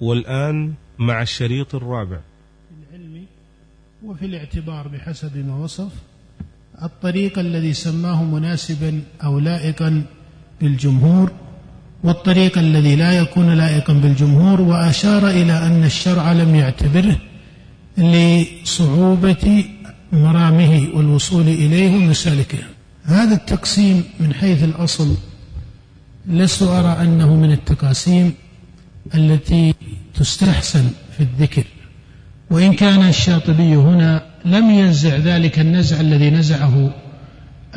والآن مع الشريط الرابع. في العلم وفي الاعتبار بحسب ما وصف الطريق الذي سماه مناسبا أو لائقا بالجمهور والطريق الذي لا يكون لائقا بالجمهور وأشار إلى أن الشرع لم يعتبره لصعوبة مرامه والوصول إليه ومسالكه هذا التقسيم من حيث الأصل لست أرى أنه من التقاسيم التي تستحسن في الذكر. وإن كان الشاطبي هنا لم ينزع ذلك النزع الذي نزعه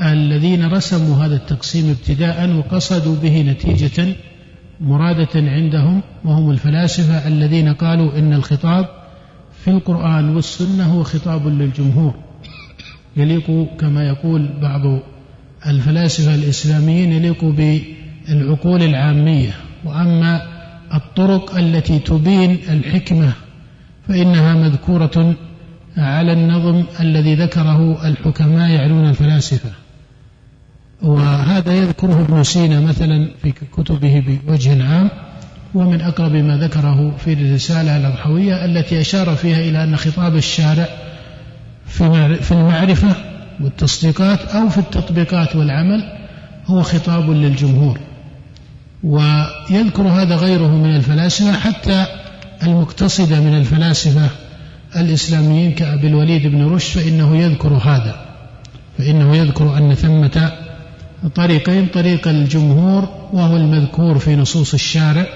الذين رسموا هذا التقسيم ابتداء وقصدوا به نتيجة مرادة عندهم وهم الفلاسفة الذين قالوا إن الخطاب في القرآن والسنة هو خطاب للجمهور. يليق كما يقول بعض الفلاسفة الإسلاميين يليق بالعقول العامية. وأما الطرق التي تبين الحكمة فإنها مذكورة على النظم الذي ذكره الحكماء يعنون الفلاسفة. وهذا يذكره ابن سينا مثلا في كتبه بوجه عام ومن أقرب ما ذكره في الرسالة الأضحوية التي أشار فيها إلى أن خطاب الشارع في المعرفة والتصديقات أو في التطبيقات والعمل هو خطاب للجمهور. ويذكر هذا غيره من الفلاسفة حتى المقتصدة من الفلاسفة الإسلاميين كأبي الوليد بن رشد فإنه يذكر هذا فإنه يذكر أن ثمة طريقين طريق الجمهور وهو المذكور في نصوص الشارع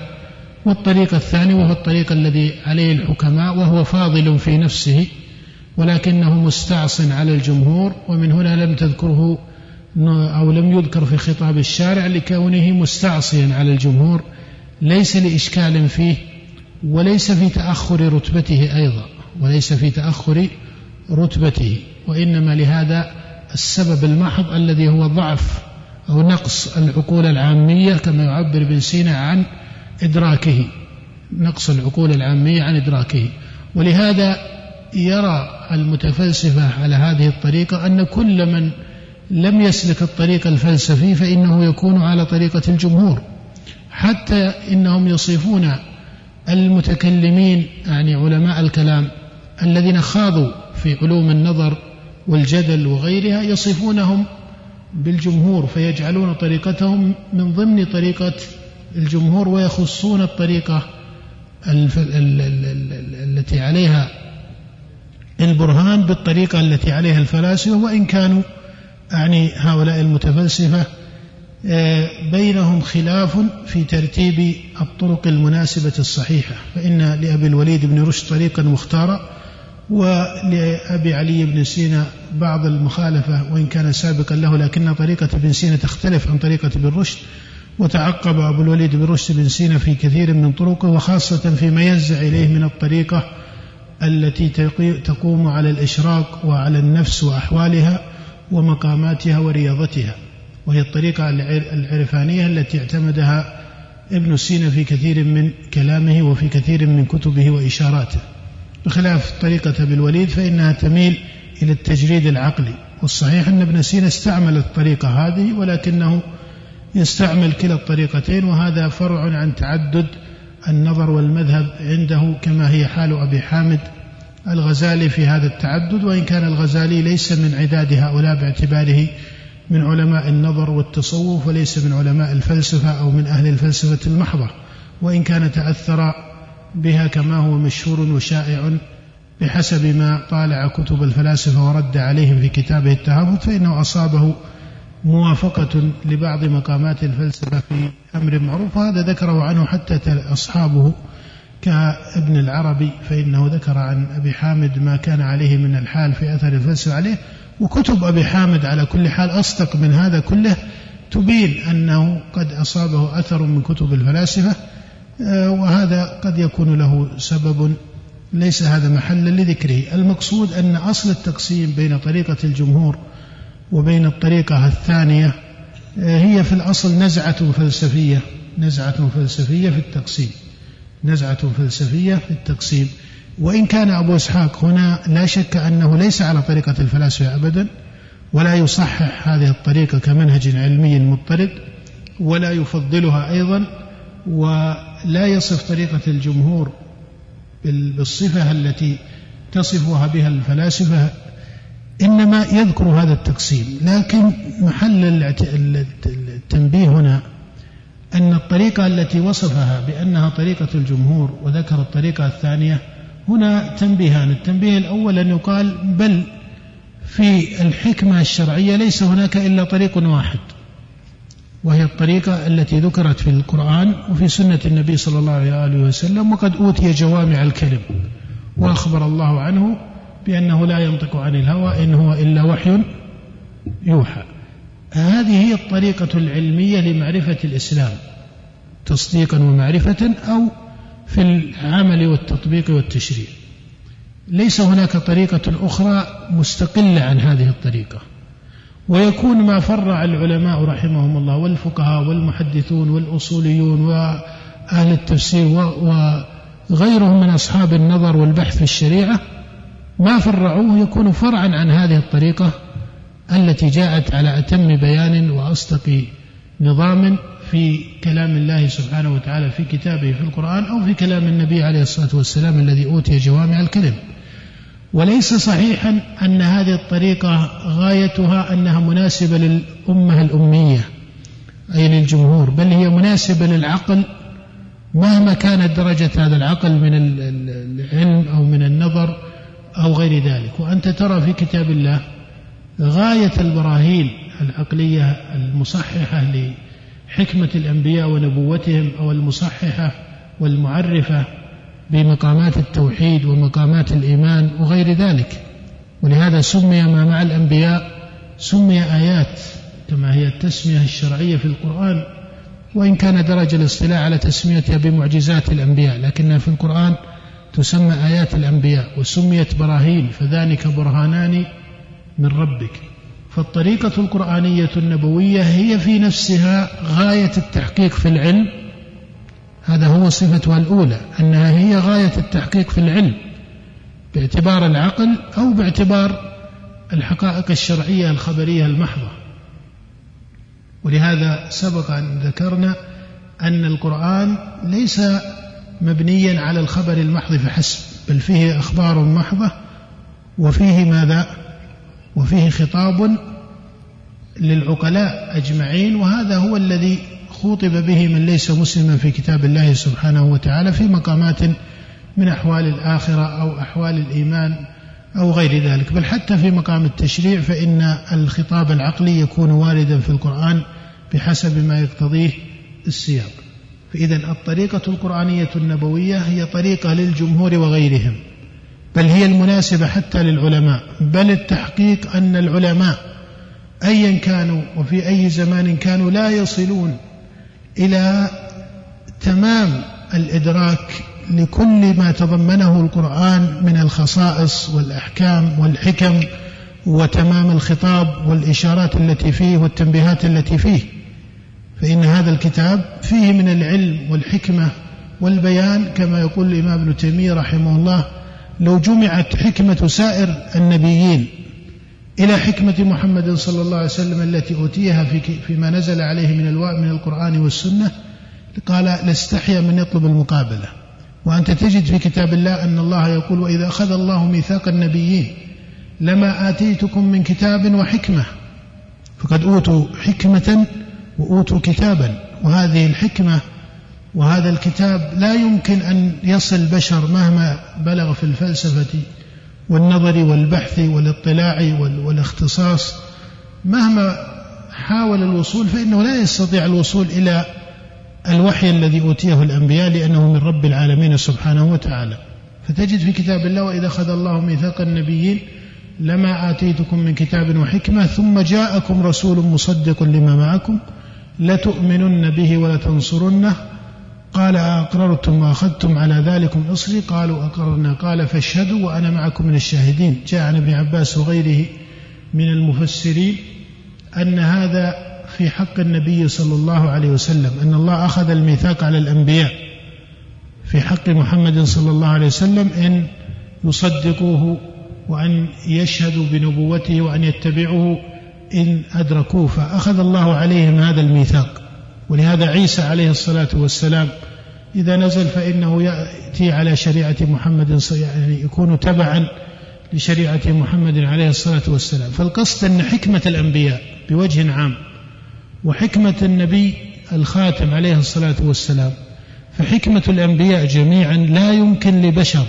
والطريق الثاني وهو الطريق الذي عليه الحكماء وهو فاضل في نفسه ولكنه مستعص على الجمهور ومن هنا لم تذكره أو لم يذكر في خطاب الشارع لكونه مستعصيا على الجمهور ليس لإشكال فيه وليس في تأخر رتبته أيضا وليس في تأخر رتبته وإنما لهذا السبب المحض الذي هو ضعف أو نقص العقول العامية كما يعبر ابن سينا عن إدراكه. نقص العقول العامية عن إدراكه. ولهذا يرى المتفلسفة على هذه الطريقة أن كل من لم يسلك الطريق الفلسفي فإنه يكون على طريقة الجمهور حتى إنهم يصفون المتكلمين يعني علماء الكلام الذين خاضوا في علوم النظر والجدل وغيرها يصفونهم بالجمهور فيجعلون طريقتهم من ضمن طريقة الجمهور ويخصون الطريقة التي عليها البرهان بالطريقة التي عليها الفلاسفة وإن كانوا أعني هؤلاء المتفلسفة آه، بينهم خلاف في ترتيب الطرق المناسبة الصحيحة فإن لأبي الوليد بن رشد طريقا مختارا ولأبي علي بن سينا بعض المخالفة وإن كان سابقا له لكن طريقة ابن سينا تختلف عن طريقة ابن رشد وتعقب أبو الوليد بن رشد بن سينا في كثير من طرقه وخاصة فيما ينزع إليه من الطريقة التي تقوم على الإشراق وعلى النفس وأحوالها. ومقاماتها ورياضتها وهي الطريقة العرفانية التي اعتمدها ابن سينا في كثير من كلامه وفي كثير من كتبه وإشاراته. بخلاف طريقة أبي الوليد فإنها تميل إلى التجريد العقلي. والصحيح أن ابن سينا استعمل الطريقة هذه ولكنه يستعمل كلا الطريقتين وهذا فرع عن تعدد النظر والمذهب عنده كما هي حال أبي حامد الغزالي في هذا التعدد وإن كان الغزالي ليس من عداد هؤلاء باعتباره من علماء النظر والتصوف وليس من علماء الفلسفة أو من أهل الفلسفة المحضة. وإن كان تأثر بها كما هو مشهور وشائع بحسب ما طالع كتب الفلاسفة ورد عليهم في كتابه التهافت فإنه أصابه موافقة لبعض مقامات الفلسفة في أمر معروف وهذا ذكره عنه حتى أصحابه كابن العربي فإنه ذكر عن أبي حامد ما كان عليه من الحال في أثر الفلسفة عليه وكتب أبي حامد على كل حال أصدق من هذا كله تبين أنه قد أصابه أثر من كتب الفلاسفة آه، وهذا قد يكون له سبب ليس هذا محلا لذكره. المقصود أن أصل التقسيم بين طريقة الجمهور وبين الطريقة الثانية آه، هي في الأصل نزعة فلسفية نزعة فلسفية في التقسيم. نزعة فلسفية في التقسيم. وإن كان أبو إسحاق هنا لا شك أنه ليس على طريقة الفلاسفة أبدا ولا يصحح هذه الطريقة كمنهج علمي مضطرد ولا يفضلها أيضا و لا يصف طريقة الجمهور بالصفة التي تصفها بها الفلاسفة إنما يذكر هذا التقسيم. لكن محل التنبيه هنا أن الطريقة التي وصفها بأنها طريقة الجمهور وذكر الطريقة الثانية هنا تنبيهان. التنبيه الأول أن يقال بل في الحكمة الشرعية ليس هناك إلا طريق واحد وهي الطريقة التي ذكرت في القرآن وفي سنة النبي صلى الله عليه وسلم وقد أوتي جوامع الكلم. وأخبر الله عنه بأنه لا ينطق عن الهوى إن هو إلا وحي يوحى. هذه هي الطريقة العلمية لمعرفة الإسلام تصديقا ومعرفة أو في العمل والتطبيق والتشريع. ليس هناك طريقة أخرى مستقلة عن هذه الطريقة. ويكون ما فرع العلماء رحمهم الله والفقهاء والمحدثون والأصوليون وأهل التفسير وغيرهم من أصحاب النظر والبحث في الشريعة ما فرعوه يكون فرعا عن هذه الطريقة التي جاءت على أتم بيان وأصدق نظام في كلام الله سبحانه وتعالى في كتابه في القرآن أو في كلام النبي عليه الصلاة والسلام الذي أوتي جوامع الكلم. وليس صحيحا أن هذه الطريقة غايتها أنها مناسبة للأمة الأمية أي للجمهور بل هي مناسبة للعقل. مهما كانت درجة هذا العقل من العلم أو من النظر أو غير ذلك. وأنت ترى في كتاب الله غاية البراهين العقلية المصححة لحكمة الأنبياء ونبوتهم أو المصححة والمعرفة بمقامات التوحيد ومقامات الإيمان وغير ذلك. ولهذا سمي ما مع الأنبياء سمي آيات كما هي التسمية الشرعية في القرآن وإن كان درج الاصطلاح على تسميتها بمعجزات الأنبياء لكنها في القرآن تسمى آيات الأنبياء وسميت براهين فذلك برهانان من ربك. فالطريقة القرآنية النبوية هي في نفسها غاية التحقيق في العلم. هذا هو صفتها الأولى أنها هي غاية التحقيق في العلم باعتبار العقل أو باعتبار الحقائق الشرعية الخبرية المحضة. ولهذا سبق أن ذكرنا أن القرآن ليس مبنيا على الخبر المحض فحسب بل فيه أخبار محضة وفيه ماذا؟ وفيه خطاب للعقلاء أجمعين وهذا هو الذي خوطب به من ليس مسلما في كتاب الله سبحانه وتعالى في مقامات من أحوال الآخرة أو أحوال الإيمان أو غير ذلك. بل حتى في مقام التشريع فإن الخطاب العقلي يكون واردا في القرآن بحسب ما يقتضيه السياق. فإذا الطريقة القرآنية النبوية هي طريقة للجمهور وغيرهم. بل هي المناسبة حتى للعلماء بل التحقيق أن العلماء أيا كانوا وفي أي زمان كانوا لا يصلون إلى تمام الإدراك لكل ما تضمنه القرآن من الخصائص والأحكام والحكم وتمام الخطاب والإشارات التي فيه والتنبيهات التي فيه. فإن هذا الكتاب فيه من العلم والحكمة والبيان كما يقول الإمام ابن تيمية رحمه الله لو جمعت حكمة سائر النبيين إلى حكمة محمد صلى الله عليه وسلم التي أوتيها في فيما نزل عليه من من القرآن والسنة قال لاستحيا من يطلب المقابلة. وأنت تجد في كتاب الله أن الله يقول وإذا أخذ الله ميثاق النبيين لما آتيتكم من كتاب وحكمة. فقد أوتوا حكمة وأوتوا كتابا. وهذه الحكمة وهذا الكتاب لا يمكن أن يصل البشر مهما بلغ في الفلسفة والنظر والبحث والاطلاع والاختصاص. مهما حاول الوصول فإنه لا يستطيع الوصول إلى الوحي الذي أوتيه الأنبياء لأنه من رب العالمين سبحانه وتعالى. فتجد في كتاب الله وإذا أخذ الله ميثاق النبيين لما آتيتكم من كتاب وحكمة ثم جاءكم رسول مصدق لما معكم لتؤمنن به ولتنصرنه قال أقررتم وأخذتم على ذلكم إصري قالوا أقررنا. قال فاشهدوا وأنا معكم من الشاهدين. جاء عن ابن عباس وغيره من المفسرين أن هذا في حق النبي صلى الله عليه وسلم أن الله أخذ الميثاق على الأنبياء في حق محمد صلى الله عليه وسلم إن يصدقوه وأن يشهدوا بنبوته وأن يتبعوه إن أدركوه. فأخذ الله عليهم هذا الميثاق. ولهذا عيسى عليه الصلاة والسلام إذا نزل فإنه يأتي على شريعة محمد يعني يكون تبعا لشريعة محمد عليه الصلاة والسلام. فالقصد أن حكمة الأنبياء بوجه عام وحكمة النبي الخاتم عليه الصلاة والسلام فحكمة الأنبياء جميعا لا يمكن لبشر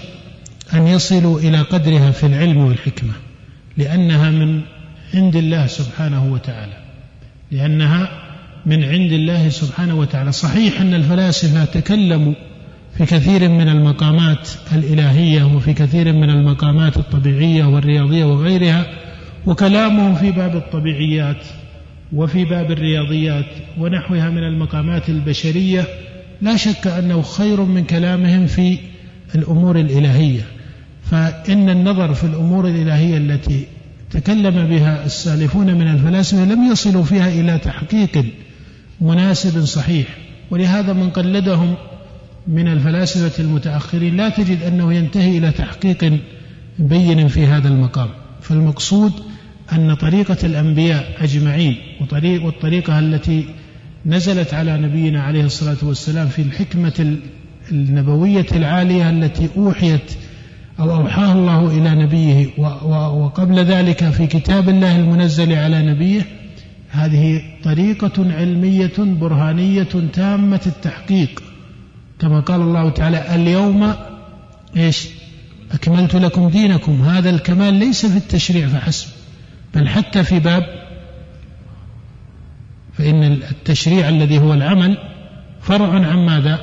أن يصلوا إلى قدرها في العلم والحكمة لأنها من عند الله سبحانه وتعالى لأنها من عند الله سبحانه وتعالى. صحيح أن الفلاسفة تكلموا في كثير من المقامات الإلهية وفي كثير من المقامات الطبيعية والرياضية وغيرها وكلامهم في باب الطبيعيات وفي باب الرياضيات ونحوها من المقامات البشرية لا شك أنه خير من كلامهم في الأمور الإلهية. فإن النظر في الأمور الإلهية التي تكلم بها السالفون من الفلاسفة لم يصلوا فيها إلى تحقيق مناسب صحيح ولهذا من قلدهم من الفلاسفة المتأخرين لا تجد أنه ينتهي إلى تحقيق بين في هذا المقام. فالمقصود أن طريقة الأنبياء أجمعين وطريق والطريقة التي نزلت على نبينا عليه الصلاة والسلام في الحكمة النبوية العالية التي أوحيت أو أوحاه الله إلى نبيه وقبل ذلك في كتاب الله المنزل على نبيه هذه طريقة علمية برهانية تامة التحقيق. كما قال الله تعالى اليوم إيش؟ أكملت لكم دينكم. هذا الكمال ليس في التشريع فحسب بل حتى في باب. فإن التشريع الذي هو العمل فرع عن ماذا؟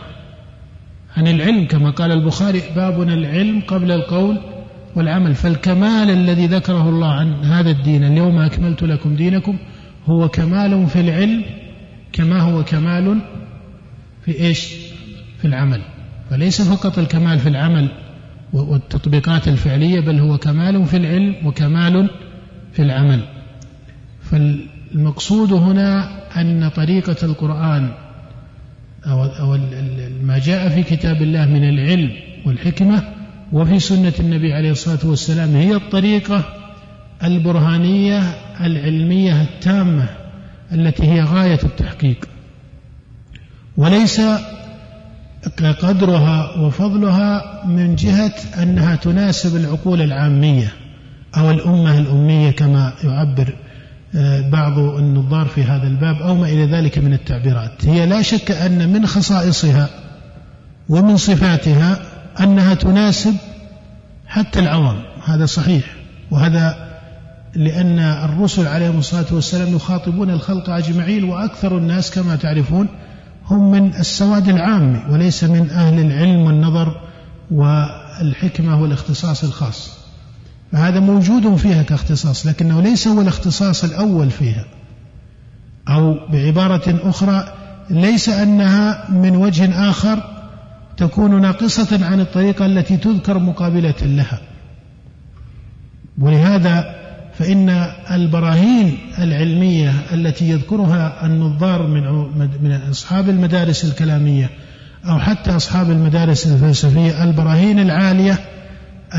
عن العلم. كما قال البخاري بابنا العلم قبل القول والعمل. فالكمال الذي ذكره الله عن هذا الدين اليوم أكملت لكم دينكم هو كمال في العلم كما هو كمال في إيش؟ في العمل فليس فقط الكمال في العمل والتطبيقات الفعلية بل هو كمال في العلم وكمال في العمل فالمقصود هنا أن طريقة القرآن أو, ما جاء في كتاب الله من العلم والحكمة وفي سنة النبي عليه الصلاة والسلام هي الطريقة البرهانية العلمية التامة التي هي غاية التحقيق. وليس قدرها وفضلها من جهة أنها تناسب العقول العامية أو الأمة الأمية كما يعبر آه، بعض النظار في هذا الباب أو ما إلى ذلك من التعبيرات. هي لا شك أن من خصائصها ومن صفاتها أنها تناسب حتى العوام. هذا صحيح. وهذا لأن الرسل عليهم الصلاة والسلام يخاطبون الخلق أجمعين وأكثر الناس كما تعرفون هم من السواد العام وليس من أهل العلم والنظر والحكمة والاختصاص الخاص. فهذا موجود فيها كاختصاص لكنه ليس هو الاختصاص الأول فيها. أو بعبارة أخرى ليس أنها من وجه آخر تكون ناقصة عن الطريقة التي تذكر مقابلة لها. ولهذا فإن البراهين العلمية التي يذكرها النظار من من أصحاب المدارس الكلامية أو حتى أصحاب المدارس الفلسفية البراهين العالية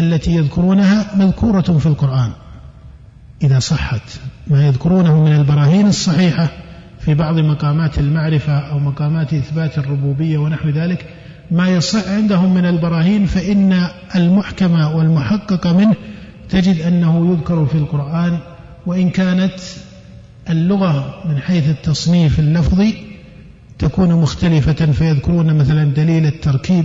التي يذكرونها مذكورة في القرآن. إذا صحت ما يذكرونه من البراهين الصحيحة في بعض مقامات المعرفة أو مقامات إثبات الربوبية ونحو ذلك ما يصح عندهم من البراهين فإن المحكم والمحقق منه تجد أنه يذكر في القرآن وإن كانت اللغة من حيث التصنيف اللفظي تكون مختلفة فيذكرون مثلا دليل التركيب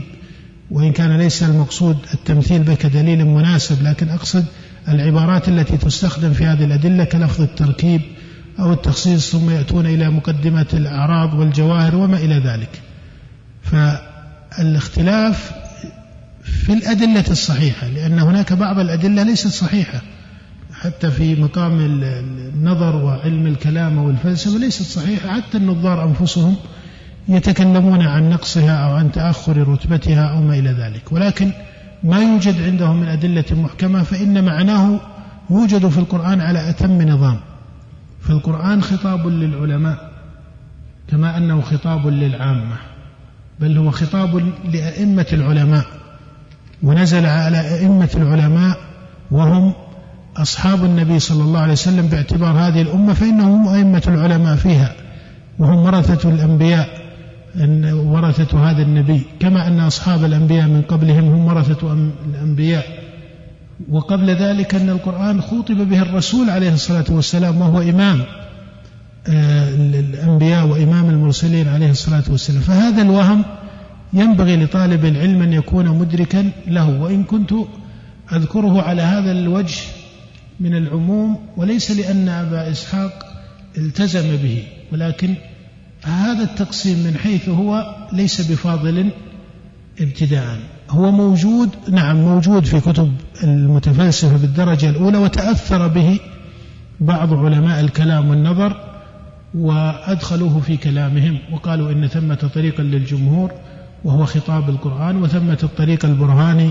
وإن كان ليس المقصود التمثيل به كدليل مناسب لكن أقصد العبارات التي تستخدم في هذه الأدلة كلفظ التركيب أو التخصيص ثم يأتون إلى مقدمة الأعراض والجواهر وما إلى ذلك. فالاختلاف في الأدلة الصحيحة لأن هناك بعض الأدلة ليست صحيحة. حتى في مقام النظر وعلم الكلام والفلسفة ليست صحيحة. حتى النظار أنفسهم يتكلمون عن نقصها أو عن تأخر رتبتها أو ما إلى ذلك. ولكن ما يوجد عندهم من أدلة محكمة فإن معناه يوجد في القرآن على أتم نظام. فالقرآن خطاب للعلماء كما أنه خطاب للعامة بل هو خطاب لأئمة العلماء. ونزل على أئمة العلماء وهم أصحاب النبي صلى الله عليه وسلم باعتبار هذه الأمة فإنهم أئمة العلماء فيها وهم ورثة الأنبياء أن ورثة هذا النبي كما أن أصحاب الأنبياء من قبلهم هم ورثة الأنبياء. وقبل ذلك أن القرآن خوطب به الرسول عليه الصلاة والسلام وهو إمام آه، الأنبياء وإمام المرسلين عليه الصلاة والسلام. فهذا الوهم ينبغي لطالب العلم أن يكون مدركا له وإن كنت أذكره على هذا الوجه من العموم وليس لأن أبا إسحاق التزم به ولكن هذا التقسيم من حيث هو ليس بفاضل ابتداء. هو موجود نعم موجود في كتب المتفلسفة بالدرجة الأولى وتأثر به بعض علماء الكلام والنظر وأدخلوه في كلامهم وقالوا إن ثمة طريقا للجمهور. وهو خطاب القرآن وثمة الطريق البرهاني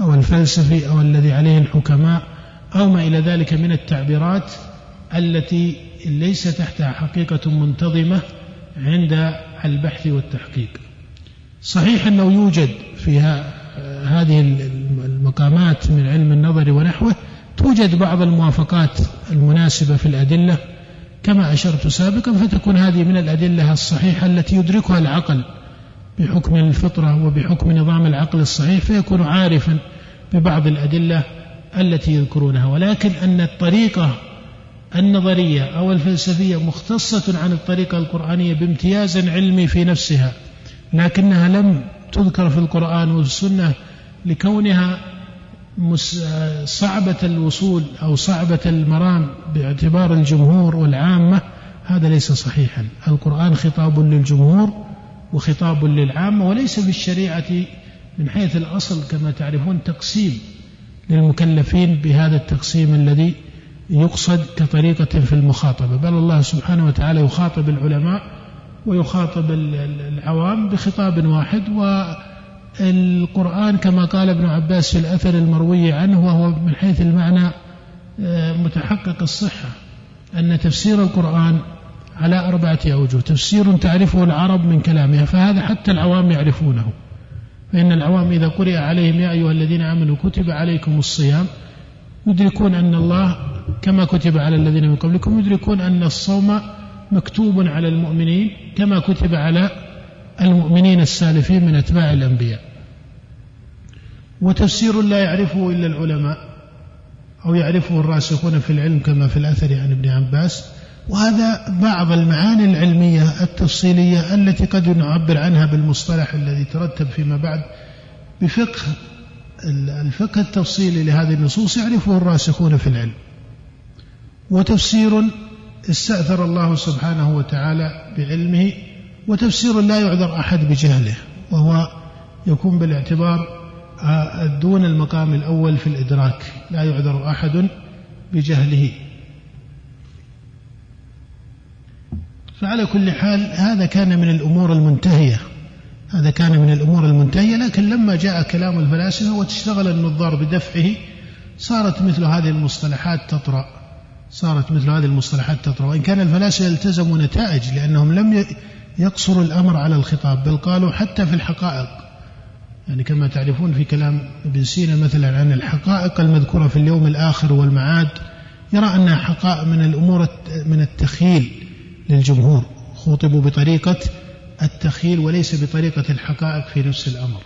أو الفلسفي أو الذي عليه الحكماء أو ما إلى ذلك من التعبيرات التي ليس تحتها حقيقة منتظمة عند البحث والتحقيق. صحيح أنه يوجد فيها هذه المقامات من علم النظر ونحوه توجد بعض الموافقات المناسبة في الأدلة. كما أشرت سابقا فتكون هذه من الأدلة الصحيحة التي يدركها العقل بحكم الفطرة وبحكم نظام العقل الصحيح فيكون عارفا ببعض الأدلة التي يذكرونها ولكن أن الطريقة النظرية أو الفلسفية مختصة عن الطريقة القرآنية بامتياز علمي في نفسها لكنها لم تذكر في القرآن والسنة لكونها صعبة الوصول أو صعبة المرام باعتبار الجمهور والعامة هذا ليس صحيحا. القرآن خطاب للجمهور وخطاب للعامة وليس في الشريعة من حيث الأصل كما تعرفون تقسيم للمكلفين بهذا التقسيم الذي يقصد كطريقة في المخاطبة. بل الله سبحانه وتعالى يخاطب العلماء ويخاطب العوام بخطاب واحد والقرآن كما قال ابن عباس في الأثر المروي عنه وهو من حيث المعنى آه، متحقق الصحة أن تفسير القرآن على أربعة أوجه. تفسير تعرفه العرب من كلامها فهذا حتى العوام يعرفونه. فإن العوام إذا قرئ عليهم يا أيها الذين آمنوا كتب عليكم الصيام. يدركون أن الله كما كتب على الذين من قبلكم يدركون أن الصوم مكتوب على المؤمنين كما كتب على المؤمنين السالفين من أتباع الأنبياء. وتفسير لا يعرفه إلا العلماء أو يعرفه الراسخون في العلم كما في الأثر عن ابن عباس. وهذا بعض المعاني العلمية التفصيلية التي قد نعبر عنها بالمصطلح الذي ترتب فيما بعد. بفقه الفقه التفصيلي لهذه النصوص يعرفه الراسخون في العلم. وتفسير استأثر الله سبحانه وتعالى بعلمه وتفسير لا يعذر أحد بجهله وهو يكون بالاعتبار دون المقام الأول في الإدراك لا يعذر أحد بجهله. فعلى كل حال هذا كان من الأمور المنتهية. هذا كان من الأمور المنتهية لكن لما جاء كلام الفلاسفة وتشتغل النظار بدفعه صارت مثل هذه المصطلحات تطرأ. صارت مثل هذه المصطلحات تطرأ. وإن كان الفلاسفة التزموا نتائج لأنهم لم يقصروا الأمر على الخطاب بل قالوا حتى في الحقائق. يعني كما تعرفون في كلام ابن سينا مثلا عن الحقائق المذكورة في اليوم الآخر والمعاد يرى أنها حقائق من الأمور من التخيل. للجمهور. خوطبوا بطريقة التخيل وليس بطريقة الحقائق في نفس الأمر.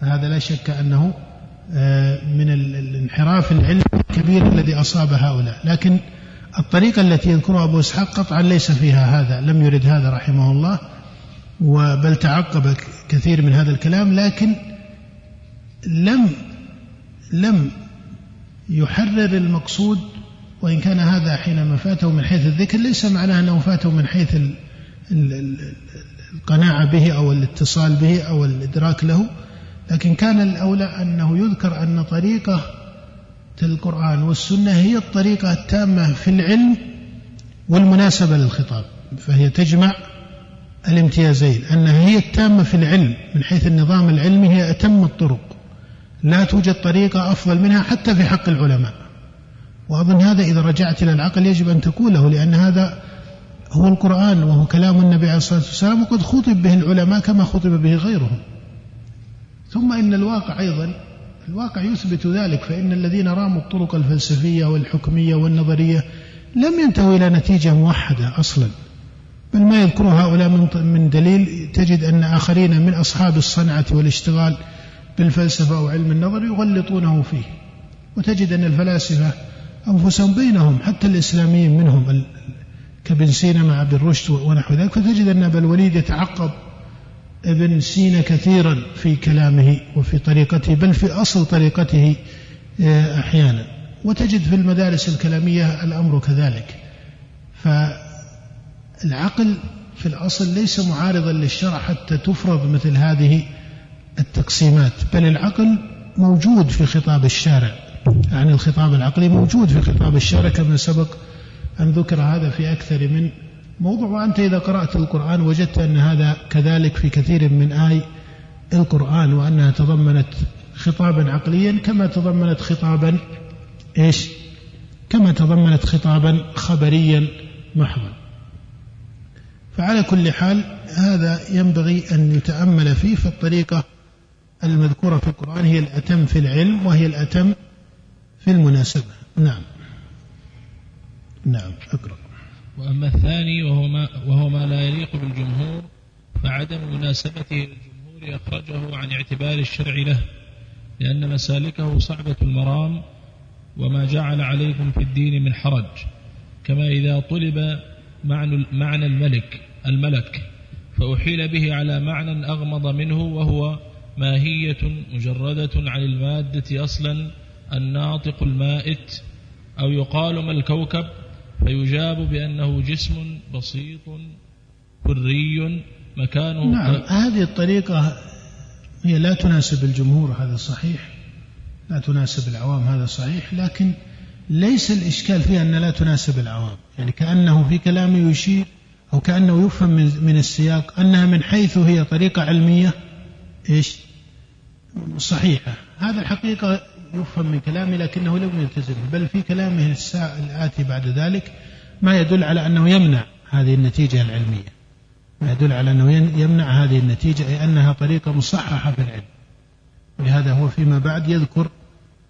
فهذا لا شك أنه آه، من الانحراف العلمي الكبير الذي أصاب هؤلاء. لكن الطريقة التي يذكرها أبو إسحاق قطعا ليس فيها هذا لم يرد هذا رحمه الله وبل تعقب كثير من هذا الكلام لكن لم لم يحرر المقصود وإن كان هذا حينما فاته من حيث الذكر ليس معناه أنه فاته من حيث القناعة به أو الاتصال به أو الإدراك له لكن كان الأولى أنه يذكر أن طريقة القرآن والسنة هي الطريقة التامة في العلم والمناسبة للخطاب فهي تجمع الامتيازين أنها هي التامة في العلم من حيث النظام العلمي هي أتم الطرق لا توجد طريقة أفضل منها حتى في حق العلماء. وأظن هذا إذا رجعت إلى العقل يجب أن تقوله لأن هذا هو القرآن وهو كلام النبي عليه الصلاة والسلام وقد خطب به العلماء كما خطب به غيرهم. ثم إن الواقع أيضا الواقع يثبت ذلك فإن الذين راموا الطرق الفلسفية والحكمية والنظرية لم ينتهوا إلى نتيجة موحدة أصلا. بل ما يذكر هؤلاء من دليل تجد أن آخرين من أصحاب الصنعة والاشتغال بالفلسفة أو علم النظر يغلطونه فيه. وتجد أن الفلاسفة أنفسهم بينهم حتى الإسلاميين منهم كابن سينا مع ابن رشد ونحو ذلك. فتجد أن أبا الوليد يتعقب ابن سينا كثيرا في كلامه وفي طريقته بل في أصل طريقته آه، أحيانا. وتجد في المدارس الكلامية الأمر كذلك. فالعقل في الأصل ليس معارضا للشرع حتى تفرض مثل هذه التقسيمات بل العقل موجود في خطاب الشارع. يعني الخطاب العقلي موجود في خطاب الشارع كما سبق أن ذكر هذا في أكثر من موضوع وأنت إذا قرأت القرآن وجدت أن هذا كذلك في كثير من آي القرآن وأنها تضمنت خطابا عقليا كما تضمنت خطابا إيش؟ كما تضمنت خطابا خبريا محضا. فعلى كل حال هذا ينبغي أن يتأمل فيه فالطريقة المذكورة في القرآن هي الأتم في العلم وهي الأتم في المناسبة. نعم. نعم أقرأ. وأما الثاني وهو ما وهو ما لا يليق بالجمهور فعدم مناسبته للجمهور أخرجه عن اعتبار الشرع له لأن مسالكه صعبة المرام وما جعل عليكم في الدين من حرج كما إذا طلب معنى الملك الملك فأحيل به على معنى أغمض منه وهو ماهية مجردة عن المادة أصلا الناطق المائت أو يقال ما الكوكب فيجاب بأنه جسم بسيط كري مكانه نعم هذه الطريقة هي لا تناسب الجمهور هذا صحيح. لا تناسب العوام هذا صحيح لكن ليس الإشكال فيها أن لا تناسب العوام. يعني كأنه في كلامه يشير أو كأنه يفهم من, من السياق أنها من حيث هي طريقة علمية إيش؟ صحيحة. هذا الحقيقة يفهم من كلامه لكنه لم يلتزم بل في كلامه الآتي بعد ذلك ما يدل على أنه يمنع هذه النتيجة العلمية. ما يدل على أنه يمنع هذه النتيجة أي أنها طريقة مصححة في العلم. لهذا هو فيما بعد يذكر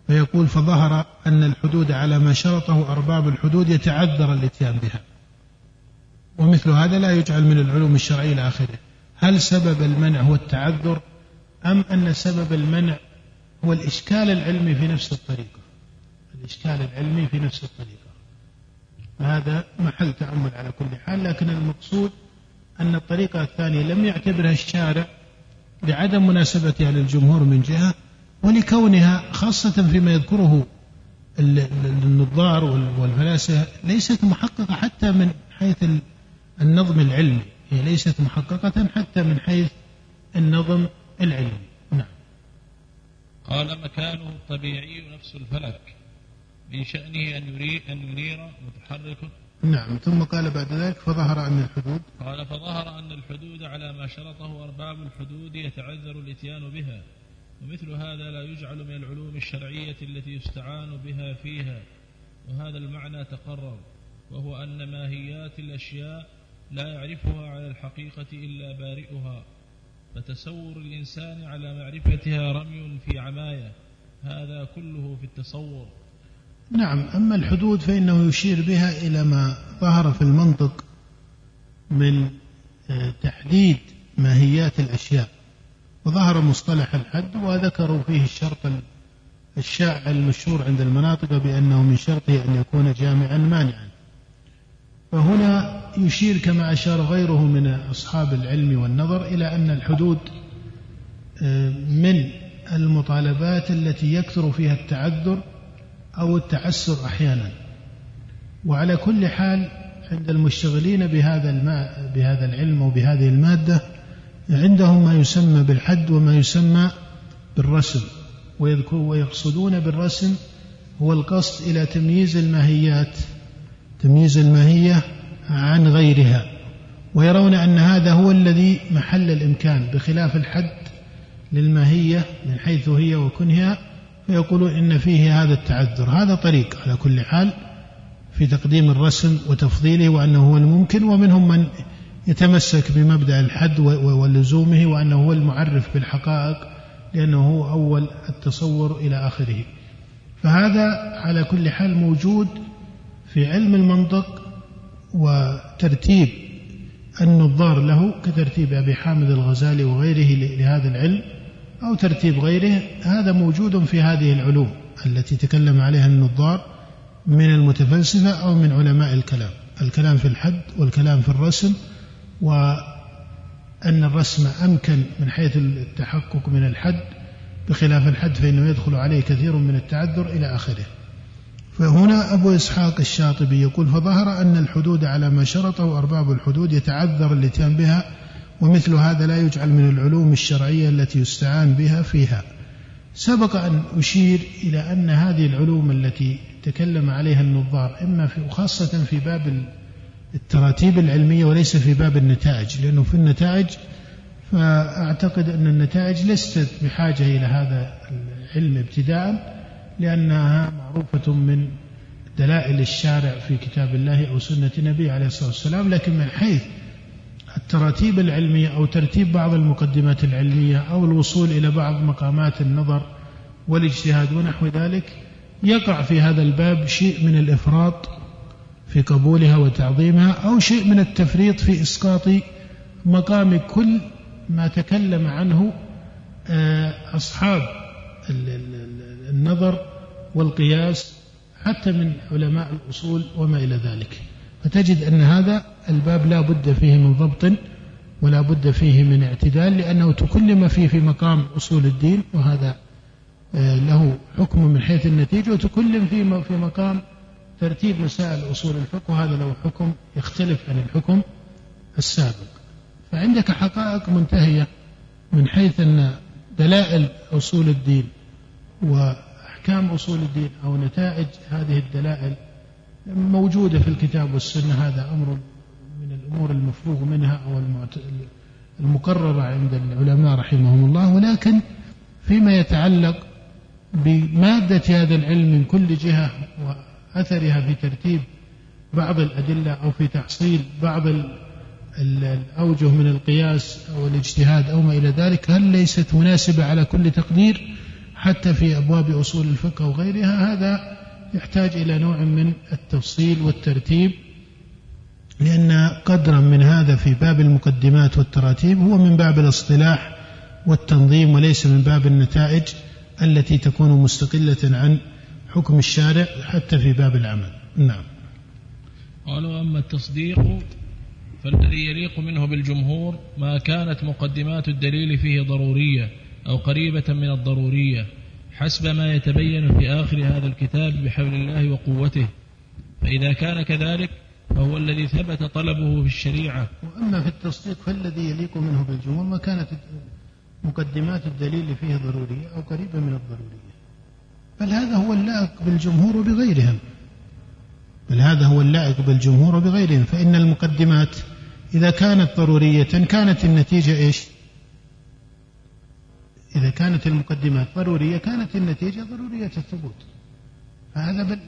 فيقول فظهر أن الحدود على ما شرطه أرباب الحدود يتعذر الإتيان بها. ومثل هذا لا يجعل من العلوم الشرعية إلى آخره. هل سبب المنع هو التعذر أم أن سبب المنع هو الإشكال العلمي في نفس الطريقة. الإشكال العلمي في نفس الطريقة. هذا محل تأمل على كل حال لكن المقصود أن الطريقة الثانية لم يعتبرها الشارع لعدم مناسبتها للجمهور من جهة ولكونها خاصة فيما يذكره النظار والفلاسفة ليست محققة حتى من حيث النظم العلمي. هي ليست محققة حتى من حيث النظم العلمي. قال مكانه الطبيعي نفس الفلك. من شأنه أن يريد أن ينير متحرك. نعم ثم قال بعد ذلك فظهر أن الحدود قال فظهر أن الحدود على ما شرطه أرباب الحدود يتعذر الإتيان بها ومثل هذا لا يجعل من العلوم الشرعية التي يستعان بها فيها وهذا المعنى تقرر وهو أن ماهيات الأشياء لا يعرفها على الحقيقة إلا بارئها. فتصور الإنسان على معرفتها رمي في عماية. هذا كله في التصور. نعم أما الحدود فإنه يشير بها إلى ما ظهر في المنطق من آه، تحديد ماهيات الأشياء. وظهر مصطلح الحد وذكروا فيه الشرط الشائع المشهور عند المناطق بأنه من شرطه أن يكون جامعا مانعا. فهنا يشير كما أشار غيره من أصحاب العلم والنظر إلى أن الحدود آه، من المطالبات التي يكثر فيها التعذر أو التعسر أحيانا. وعلى كل حال عند المشتغلين بهذا الماء بهذا العلم وبهذه المادة عندهم ما يسمى بالحد وما يسمى بالرسم. ويقصدون بالرسم هو القصد إلى تمييز الماهيات. تمييز الماهية عن غيرها ويرون أن هذا هو الذي محل الإمكان بخلاف الحد للماهية من حيث هي وكنها فيقولون إن فيه هذا التعذر. هذا طريق على كل حال في تقديم الرسم وتفضيله وأنه هو الممكن ومنهم من يتمسك بمبدأ الحد ولزومه وأنه هو المعرف بالحقائق لأنه هو أول التصور إلى آخره. فهذا على كل حال موجود في علم المنطق وترتيب النظار له كترتيب أبي حامد الغزالي وغيره لهذا العلم أو ترتيب غيره هذا موجود في هذه العلوم التي تكلم عليها النظار من المتفلسفة أو من علماء الكلام. الكلام في الحد والكلام في الرسم وأن الرسم أمكن من حيث التحقق من الحد. بخلاف الحد فإنه يدخل عليه كثير من التعذر إلى آخره. فهنا أبو إسحاق الشاطبي يقول فظهر أن الحدود على ما شرطه أرباب الحدود يتعذر الاتيان بها ومثل هذا لا يجعل من العلوم الشرعية التي يستعان بها فيها. سبق أن أشير إلى أن هذه العلوم التي تكلم عليها النظار إما في وخاصة في باب التراتيب العلمية وليس في باب النتائج لأنه في النتائج فأعتقد أن النتائج ليست بحاجة إلى هذا العلم ابتداء لأنها معروفة من دلائل الشارع في كتاب الله أو سنة النبي عليه الصلاة والسلام لكن من حيث التراتيب العلمية أو ترتيب بعض المقدمات العلمية أو الوصول إلى بعض مقامات النظر والاجتهاد ونحو ذلك يقع في هذا الباب شيء من الإفراط في قبولها وتعظيمها أو شيء من التفريط في إسقاط مقام كل ما تكلم عنه آه، أصحاب النظر والقياس حتى من علماء الأصول وما إلى ذلك. فتجد أن هذا الباب لا بد فيه من ضبط ولا بد فيه من اعتدال لأنه تكلم فيه في مقام أصول الدين وهذا آه، له حكم من حيث النتيجة وتكلم فيه في مقام ترتيب مسائل أصول الفقه وهذا له حكم يختلف عن الحكم السابق. فعندك حقائق منتهية من حيث أن دلائل أصول الدين وأحكام أصول الدين أو نتائج هذه الدلائل موجودة في الكتاب والسنة هذا أمر من الأمور المفروغ منها أو المقررة عند العلماء رحمهم الله. ولكن فيما يتعلق بمادة هذا العلم من كل جهة وأثرها في ترتيب بعض الأدلة أو في تحصيل بعض الأوجه من القياس أو الاجتهاد أو ما إلى ذلك هل ليست مناسبة على كل تقدير؟ حتى في أبواب أصول الفقه وغيرها هذا يحتاج إلى نوع من التفصيل والترتيب لأن قدرا من هذا في باب المقدمات والتراتيب هو من باب الاصطلاح والتنظيم وليس من باب النتائج التي تكون مستقلة عن حكم الشارع حتى في باب العمل. نعم. قالوا أما التصديق فالذي يليق منه بالجمهور ما كانت مقدمات الدليل فيه ضرورية أو قريبة من الضرورية حسب ما يتبين في آخر هذا الكتاب بحول الله وقوته. فإذا كان كذلك فهو الذي ثبت طلبه في الشريعة. وأما في التصديق فالذي يليق منه بالجمهور ما كانت مقدمات الدليل فيه ضرورية أو قريبة من الضرورية. بل هذا هو اللائق بالجمهور وبغيرهم بل هذا هو اللائق بالجمهور وبغيرهم فإن المقدمات إذا كانت ضرورية كانت النتيجة إيش؟ إذا كانت المقدمات ضرورية كانت النتيجة ضرورية الثبوت. فهذا بل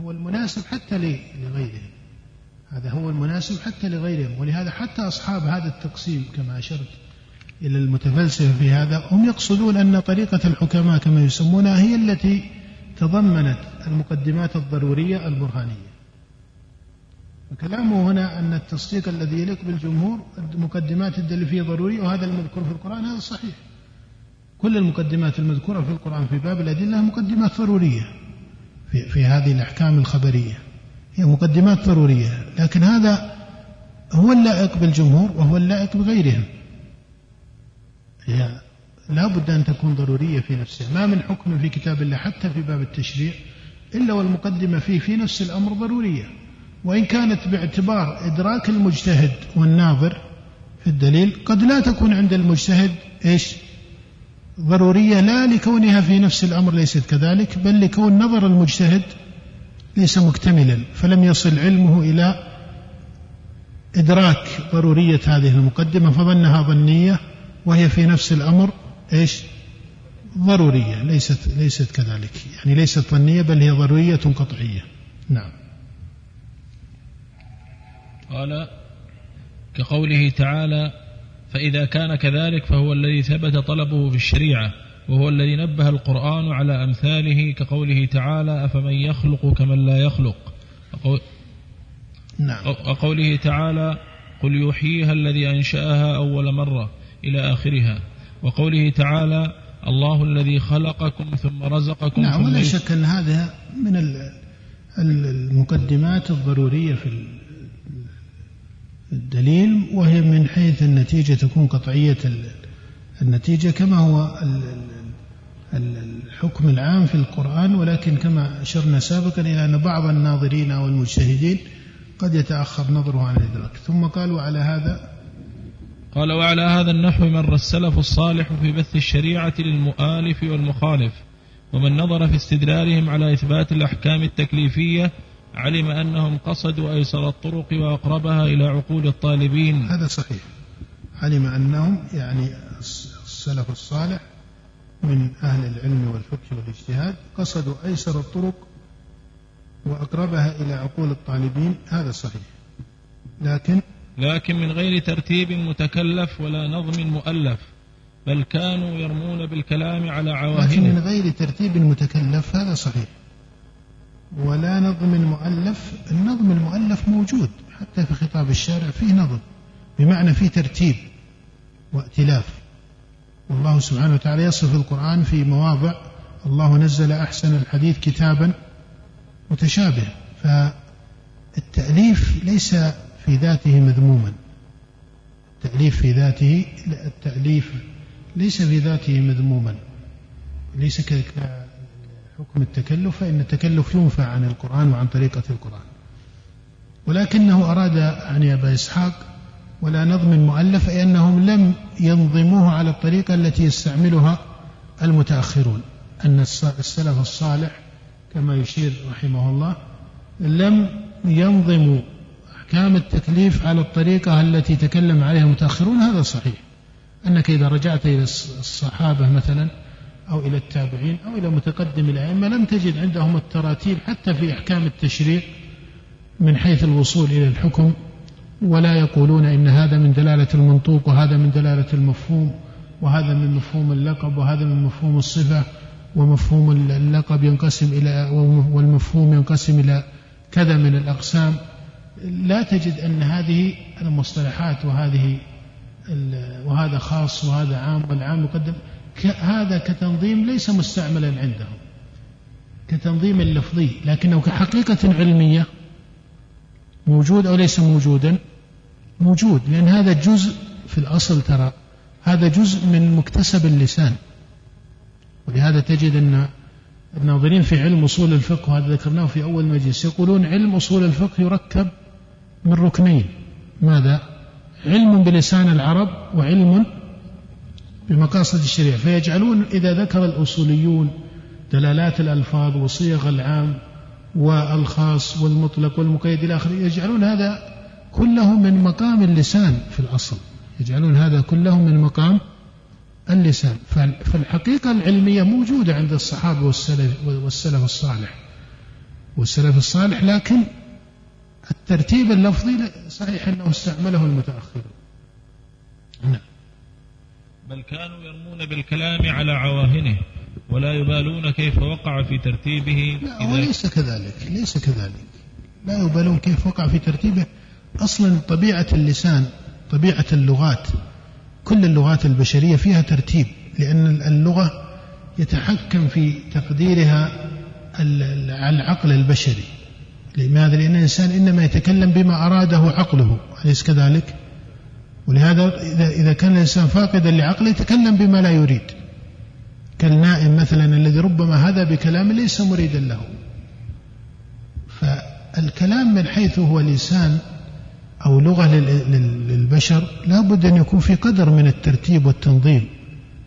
هو المناسب حتى لغيرهم. هذا هو المناسب حتى لغيرهم. ولهذا حتى أصحاب هذا التقسيم كما أشرت إلى المتفلسفة في هذا هم يقصدون أن طريقة الحكماء كما يسمونها هي التي تضمنت المقدمات الضرورية البرهانية. فكلامه هنا أن التصديق الذي يليق بالجمهور مقدمات الدليل فيه ضرورية وهذا المذكور في القرآن هذا صحيح. كل المقدمات المذكورة في القرآن في باب الأدلة مقدمات ضرورية في, في هذه الأحكام الخبرية. هي مقدمات ضرورية لكن هذا هو اللائق بالجمهور وهو اللائق بغيرهم. هي لا بد أن تكون ضرورية في نفسها. ما من حكم في كتاب الله حتى في باب التشريع إلا والمقدمة فيه في نفس الأمر ضرورية. وإن كانت باعتبار إدراك المجتهد والناظر في الدليل قد لا تكون عند المجتهد إيش؟ ضرورية لا لكونها في نفس الأمر ليست كذلك بل لكون نظر المجتهد ليس مكتملا فلم يصل علمه إلى إدراك ضرورية هذه المقدمة فظنها ظنية وهي في نفس الأمر إيش؟ ضرورية ليست ليست كذلك يعني ليست ظنية بل هي ضرورية قطعية. نعم. قال كقوله تعالى فإذا كان كذلك فهو الذي ثبت طلبه في الشريعة وهو الذي نبه القرآن على أمثاله كقوله تعالى أفمن يخلق كمن لا يخلق؟ نعم. وقوله تعالى قل يحييها الذي أنشأها أول مرة إلى آخرها. وقوله تعالى الله الذي خلقكم ثم رزقكم نعم ولا شك أن هذا من ال- ال- المقدمات الضرورية في الدليل وهي من حيث النتيجة تكون قطعية ال- النتيجة كما هو ال- ال- ال- الحكم العام في القرآن ولكن كما أشرنا سابقا إلى أن بعض الناظرين أو المجتهدين قد يتأخر نظره عن الإدراك. ثم قالوا على هذا؟ قال وعلى هذا النحو مر السلف الصالح في بث الشريعة للمؤالف والمخالف ومن نظر في استدلالهم على إثبات الأحكام التكليفية علم أنهم قصدوا أيسر الطرق وأقربها إلى عقول الطالبين. هذا صحيح. علم أنهم يعني السلف الصالح من أهل العلم والفقه والاجتهاد قصدوا أيسر الطرق وأقربها إلى عقول الطالبين. هذا صحيح. لكن لكن من غير ترتيب متكلف ولا نظم مؤلف بل كانوا يرمون بالكلام على لكن من عواهنه غير ترتيب متكلف هذا صحيح. ولا نظم مؤلف النظم المؤلف موجود حتى في خطاب الشارع فيه نظم بمعنى فيه ترتيب وائتلاف. والله سبحانه وتعالى يصف القرآن في مواضع الله نزل أحسن الحديث كتابا متشابه فالتأليف ليس في ذاته مذموما. التأليف في ذاته التأليف ليس في ذاته مذموما ليس كحكم التكلف فإن التكلف ينفى عن القرآن وعن طريقة القرآن. ولكنه أراد عن أبا إسحاق ولا نظم مؤلف أي أنهم لم ينظموه على الطريقة التي يستعملها المتأخرون. أن السلف الصالح كما يشير رحمه الله لم ينظموا أحكام التكليف على الطريقة التي تكلم عليها المتأخرون. هذا صحيح. أنك إذا رجعت إلى الصحابة مثلا أو إلى التابعين أو إلى متقدم الأئمة لم تجد عندهم التراتيب حتى في أحكام التشريع من حيث الوصول إلى الحكم ولا يقولون إن هذا من دلالة المنطوق وهذا من دلالة المفهوم وهذا من مفهوم اللقب وهذا من مفهوم الصفة ومفهوم اللقب ينقسم إلى والمفهوم ينقسم إلى كذا من الأقسام. لا تجد أن هذه المصطلحات وهذه وهذا خاص وهذا عام والعام يقدم هذا كتنظيم ليس مستعملا عندهم. كتنظيم لفظي لكنه كحقيقة علمية. موجود أو ليس موجودا؟ موجود لأن هذا جزء في الأصل ترى هذا جزء من مكتسب اللسان. ولهذا تجد أن الناظرين في علم أصول الفقه وهذا ذكرناه في أول مجلس يقولون علم أصول الفقه يركب من ركنين. ماذا؟ علم بلسان العرب وعلم بمقاصد الشريعة فيجعلون إذا ذكر الأصوليون دلالات الألفاظ وصيغ العام والخاص والمطلق والمقيد إلى آخره يجعلون هذا كله من مقام اللسان في الأصل. يجعلون هذا كله من مقام اللسان. فالحقيقة العلمية موجودة عند الصحابة والسلف, والسلف الصالح. والسلف الصالح لكن الترتيب اللفظي صحيح أنه استعمله المتأخرون نعم. بل كانوا يرمون بالكلام على عواهنه ولا يبالون كيف وقع في ترتيبه لا وليس كذلك ليس كذلك لا يبالون كيف وقع في ترتيبه أصلا طبيعة اللسان طبيعة اللغات كل اللغات البشرية فيها ترتيب لأن اللغة يتحكم في تقديرها العقل البشري لماذا؟ لأن الإنسان إنما يتكلم بما أراده عقله أليس كذلك؟ ولهذا إذا كان الإنسان فاقدا لعقله يتكلم بما لا يريد. كالنائم مثلا الذي ربما هذا بكلام ليس مريدا له. فالكلام من حيث هو لسان أو لغة للبشر لا بد أن يكون في قدر من الترتيب والتنظيم.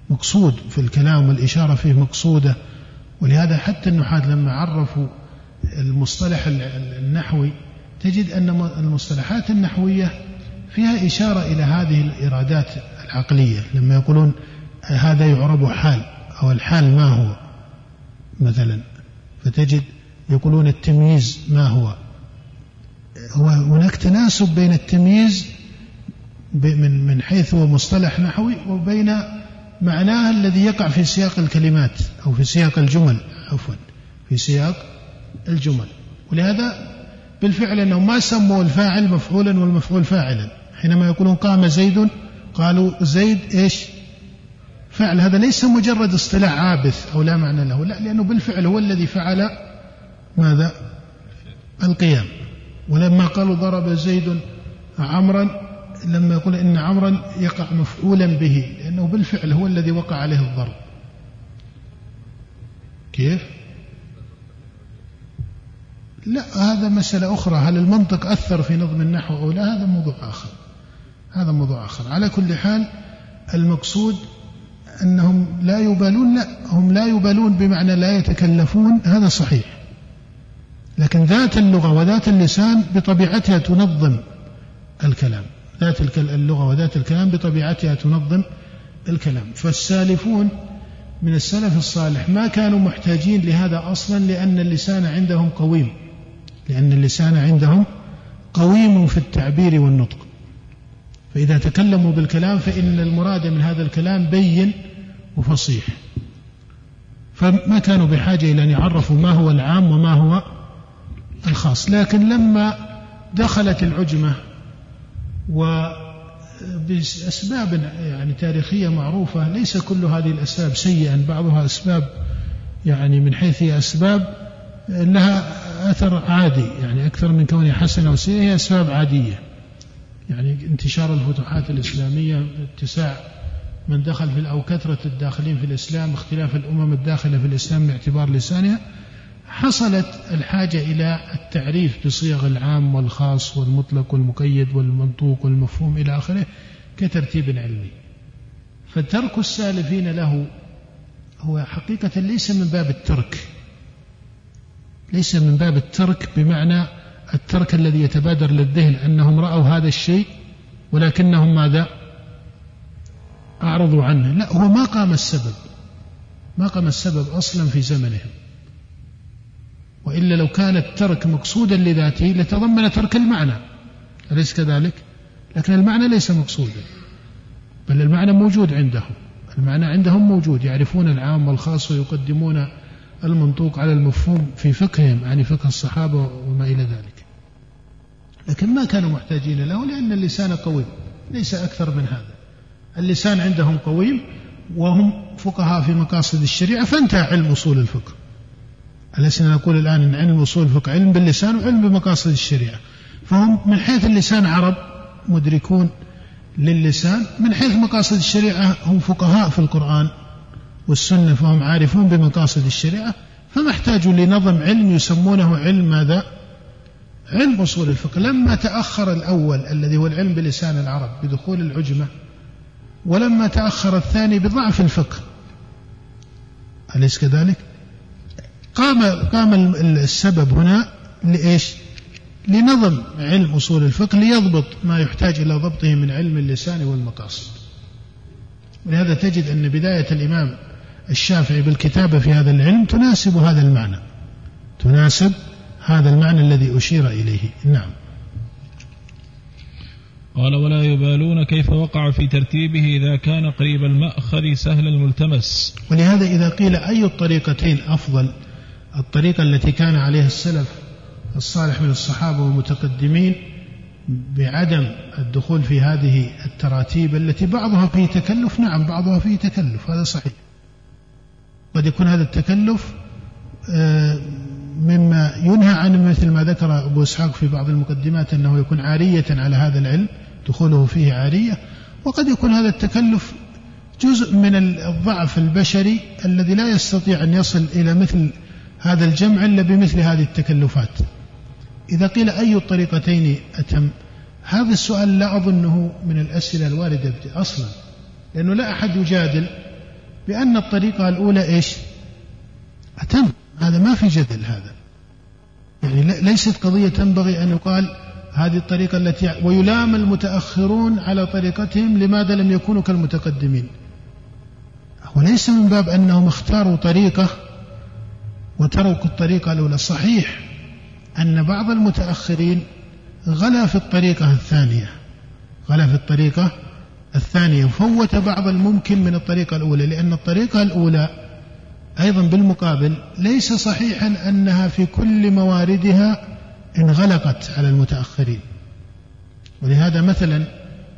مقصود في الكلام والإشارة فيه مقصودة. ولهذا حتى النحاة لما عرفوا المصطلح النحوي تجد أن المصطلحات النحوية فيها إشارة إلى هذه الإرادات العقلية لما يقولون هذا يعرب حال أو الحال ما هو؟ مثلا فتجد يقولون التمييز ما هو؟ هو هناك تناسب بين التمييز من من حيث هو مصطلح نحوي وبين معناه الذي يقع في سياق الكلمات أو في سياق الجمل عفوا في سياق الجمل. ولهذا بالفعل أنهم ما سموا الفاعل مفعولا والمفعول فاعلا. حينما يقولون قام زيد قالوا زيد إيش؟ فعل. هذا ليس مجرد اصطلاح عابث أو لا معنى له لا لأنه بالفعل هو الذي فعل ماذا؟ القيام. ولما قالوا ضرب زيد عمرا لما يقول إن عمرا يقع مفعولا به لأنه بالفعل هو الذي وقع عليه الضرب. كيف؟ لا هذا مسألة أخرى. هل المنطق أثر في نظم النحو أو لا؟ هذا موضوع آخر. هذا موضوع آخر. على كل حال المقصود أنهم لا يبالون لا هم لا يبالون بمعنى لا يتكلفون هذا صحيح. لكن ذات اللغة وذات اللسان بطبيعتها تنظم الكلام. ذات اللغة وذات الكلام بطبيعتها تنظم الكلام. فالسالفون من السلف الصالح ما كانوا محتاجين لهذا أصلا لأن اللسان عندهم قويم. لأن اللسان عندهم قويم في التعبير والنطق. فإذا تكلموا بالكلام فإن المراد من هذا الكلام بين وفصيح. فما كانوا بحاجة إلى أن يعرفوا ما هو العام وما هو الخاص. لكن لما دخلت العجمة وبأسباب يعني تاريخية معروفة ليس كل هذه الأسباب سيئا بعضها أسباب يعني من حيث هي أسباب لها أثر عادي يعني أكثر من كونها حسنة وسيئة هي أسباب عادية. يعني انتشار الفتوحات الإسلامية اتساع من دخل في أو كثرة الداخلين في الإسلام اختلاف الأمم الداخلة في الإسلام باعتبار لسانها حصلت الحاجة إلى التعريف بصيغ العام والخاص والمطلق والمقيد والمنطوق والمفهوم إلى آخره كترتيب علمي. فترك السالفين له هو حقيقة ليس من باب الترك ليس من باب الترك بمعنى الترك الذي يتبادر للذهن أنهم رأوا هذا الشيء ولكنهم ماذا؟ أعرضوا عنه. لا هو ما قام السبب. ما قام السبب أصلا في زمنهم. وإلا لو كان الترك مقصودا لذاته لتضمن ترك المعنى. أليس كذلك؟ لكن المعنى ليس مقصودا. بل المعنى موجود عندهم. المعنى عندهم موجود. يعرفون العام والخاص ويقدمون المنطوق على المفهوم في فقههم يعني فقه الصحابة وما إلى ذلك. لكن ما كانوا محتاجين له لأن اللسان قوي ليس أكثر من هذا. اللسان عندهم قوي وهم فقهاء في مقاصد الشريعة فانتهى علم أصول الفقه. ألسنا نقول الآن أن علم أصول الفقه علم باللسان وعلم بمقاصد الشريعة. فهم من حيث اللسان عرب مدركون للسان من حيث مقاصد الشريعة هم فقهاء في القرآن والسنة فهم عارفون بمقاصد الشريعة فما احتاجوا لنظم علم يسمونه علم ماذا؟ علم أصول الفقه لما تأخر الأول الذي هو العلم بلسان العرب بدخول العجمة ولما تأخر الثاني بضعف الفقه أليس كذلك؟ قام قام السبب هنا لإيش؟ لنظم علم أصول الفقه ليضبط ما يحتاج إلى ضبطه من علم اللسان والمقاصد ولهذا تجد أن بداية الإمام الشافعي بالكتابة في هذا العلم تناسب هذا المعنى تناسب هذا المعنى الذي أشير إليه. نعم. قال ولا يبالون كيف وقع في ترتيبه إذا كان قريب المأخذ سهل الملتمس. ولهذا إذا قيل أي الطريقتين أفضل الطريقة التي كان عليها السلف الصالح من الصحابة والمتقدمين بعدم الدخول في هذه التراتيب التي بعضها فيه تكلف. نعم بعضها فيه تكلف هذا صحيح. قد يكون هذا التكلف آه، مما ينهى عنه مثل ما ذكر أبو إسحاق في بعض المقدمات أنه يكون عارية على هذا العلم دخوله فيه عارية وقد يكون هذا التكلف جزء من الضعف البشري الذي لا يستطيع أن يصل إلى مثل هذا الجمع إلا بمثل هذه التكلفات. إذا قيل أي الطريقتين أتم هذا السؤال لا أظنه من الأسئلة الواردة أصلا لأنه لا أحد يجادل بأن الطريقة الأولى إيش؟ أتم. هذا ما في جدل هذا. يعني ليست قضية تنبغي أن يقال هذه الطريقة التي ويلام المتأخرون على طريقتهم لماذا لم يكونوا كالمتقدمين. وليس من باب أنهم اختاروا طريقة وتركوا الطريقة الأولى. صحيح أن بعض المتأخرين غلا في الطريقة الثانية. غلا في الطريقة الثانية. فوت بعض الممكن من الطريقة الأولى لأن الطريقة الأولى أيضا بالمقابل ليس صحيحا أنها في كل مواردها انغلقت على المتأخرين. ولهذا مثلا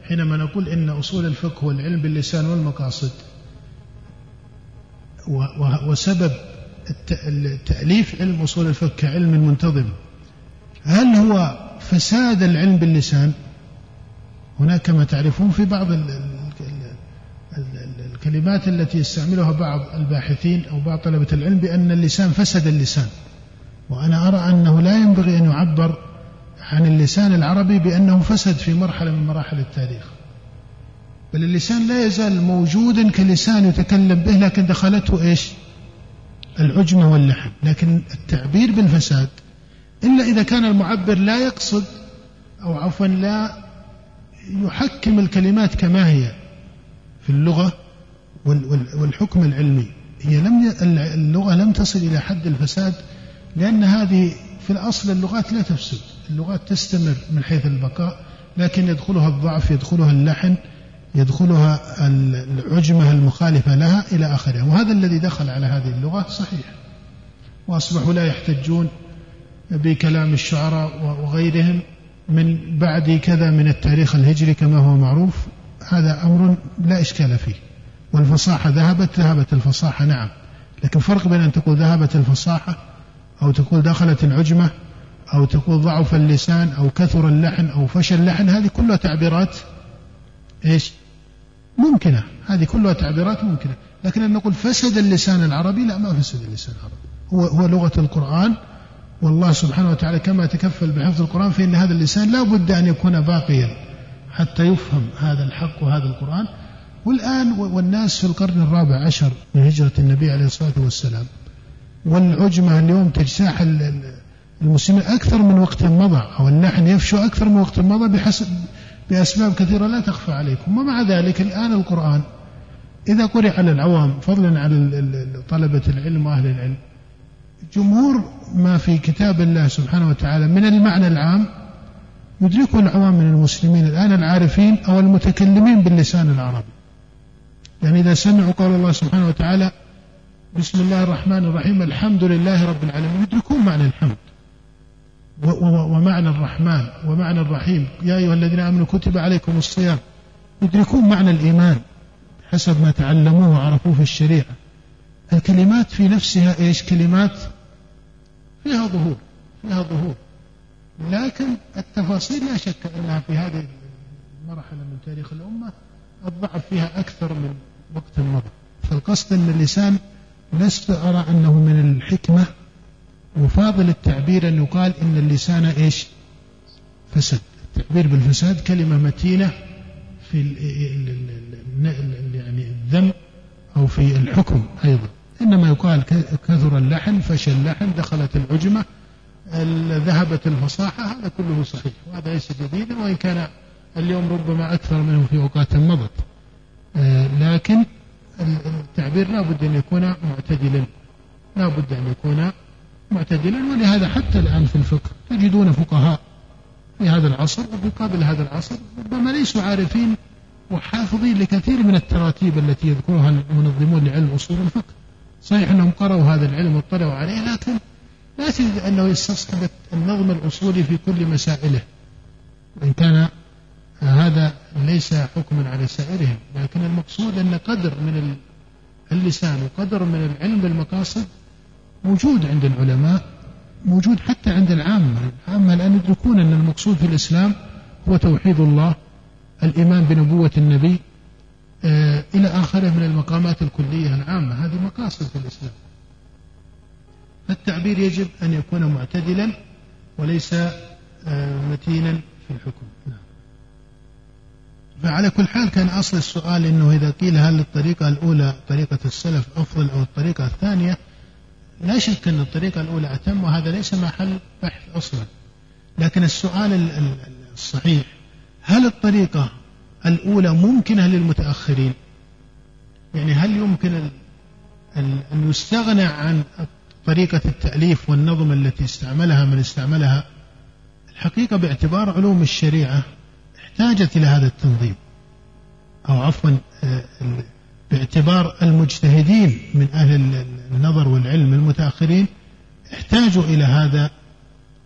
حينما نقول إن أصول الفقه هو العلم باللسان والمقاصد وسبب تأليف علم أصول الفقه كعلم منتظم هل هو فساد العلم باللسان؟ هناك كما تعرفون في بعض الكلمات التي يستعملها بعض الباحثين أو بعض طلبة العلم بأن اللسان فسد اللسان. وأنا أرى أنه لا ينبغي أن يعبر عن اللسان العربي بأنه فسد في مرحلة من مراحل التاريخ. بل اللسان لا يزال موجودا كلسان يتكلم به لكن دخلته إيش؟ العجمة واللحن لكن التعبير بالفساد إلا إذا كان المعبر لا يقصد أو عفوا لا يحكم الكلمات كما هي في اللغة والحكم العلمي. هي لم اللغة لم تصل إلى حد الفساد لأن هذه في الأصل اللغات لا تفسد. اللغات تستمر من حيث البقاء لكن يدخلها الضعف يدخلها اللحن يدخلها العجمة المخالفة لها إلى آخره وهذا الذي دخل على هذه اللغة صحيح. وأصبحوا لا يحتجون بكلام الشعراء وغيرهم من بعد كذا من التاريخ الهجري كما هو معروف. هذا أمر لا إشكال فيه. والفصاحة ذهبت ذهبت الفصاحة نعم. لكن فرق بين أن تقول ذهبت الفصاحة أو تقول دخلت العجمة أو تقول ضعف اللسان أو كثر اللحن أو فشل اللحن هذه كلها تعبيرات إيش؟ ممكنة. هذه كلها تعبيرات ممكنة. لكن أن نقول فسد اللسان العربي لا ما فسد اللسان العربي. هو, هو لغة القرآن. والله سبحانه وتعالى كما تكفل بحفظ القرآن فإن هذا اللسان لا بد أن يكون باقيا حتى يفهم هذا الحق وهذا القرآن. والآن والناس في القرن الرابع عشر من هجرة النبي عليه الصلاة والسلام والعجمة اليوم تجتاح المسلمين أكثر من وقت مضى أو اللحن يفشو أكثر من وقت مضى بحسب بأسباب كثيرة لا تخفى عليكم. ومع ذلك الآن القرآن إذا قرئ على العوام فضلا عن طلبة العلم وأهل العلم جمهور ما في كتاب الله سبحانه وتعالى من المعنى العام يدركه العوام من المسلمين الآن العارفين أو المتكلمين باللسان العربي. يعني إذا سمعوا قول الله سبحانه وتعالى بسم الله الرحمن الرحيم الحمد لله رب العالمين يدركون معنى الحمد. ومعنى الرحمن ومعنى الرحيم. يا أيها الذين آمنوا كتب عليكم الصيام. يدركون معنى الإيمان حسب ما تعلموه وعرفوه في الشريعة. الكلمات في نفسها إيش؟ كلمات فيها ظهور فيها ظهور. لكن التفاصيل لا شك أنها في هذه المرحلة من تاريخ الأمة الضعف فيها أكثر من وقت مضى فالقصد أن اللسان لست أرى أنه من الحكمة وفاضل التعبير أن يقال إن اللسان إيش؟ فسد التعبير بالفساد كلمة متينة في يعني الذم أو في الحكم أيضا. إنما يقال كثر اللحن فشل اللحن دخلت العجمة ذهبت الفصاحة هذا كله صحيح. وهذا ليس جديدا وإن كان اليوم ربما أكثر منه في أوقات مضت لكن التعبير لا بد أن يكون معتدلا. لا بد أن يكون معتدلا ولهذا حتى الآن في الفقه تجدون فقهاء في هذا العصر وفي هذا العصر ربما ليسوا عارفين وحافظين لكثير من التراتيب التي يذكرها المنظمون لعلم أصول الفقه. صحيح أنهم قرأوا هذا العلم واطلعوا عليه لكن لا تجد أنه يستصحب النظم الأصولي في كل مسائله. وإن كان هذا ليس حكما على سائرهم لكن المقصود أن قدر من اللسان وقدر من العلم بالمقاصد موجود عند العلماء موجود حتى عند العامة. العامة الآن يدركون أن المقصود في الإسلام هو توحيد الله الإيمان بنبوة النبي آه إلى آخره من المقامات الكلية العامة. هذه مقاصد في الإسلام. فالتعبير يجب أن يكون معتدلا وليس آه متينا في الحكم. نعم. فعلى كل حال كان أصل السؤال أنه إذا قيل هل الطريقة الأولى طريقة السلف أفضل أو الطريقة الثانية لا شك أن الطريقة الأولى أتم وهذا ليس محل بحث أصلا. لكن السؤال الصحيح هل الطريقة الأولى ممكنة للمتأخرين؟ يعني هل يمكن أن يستغنى عن طريقة التأليف والنظم التي استعملها من استعملها؟ الحقيقة باعتبار علوم الشريعة احتاجت إلى هذا التنظيم. أو عفوا آه، باعتبار المجتهدين من أهل النظر والعلم المتأخرين احتاجوا إلى هذا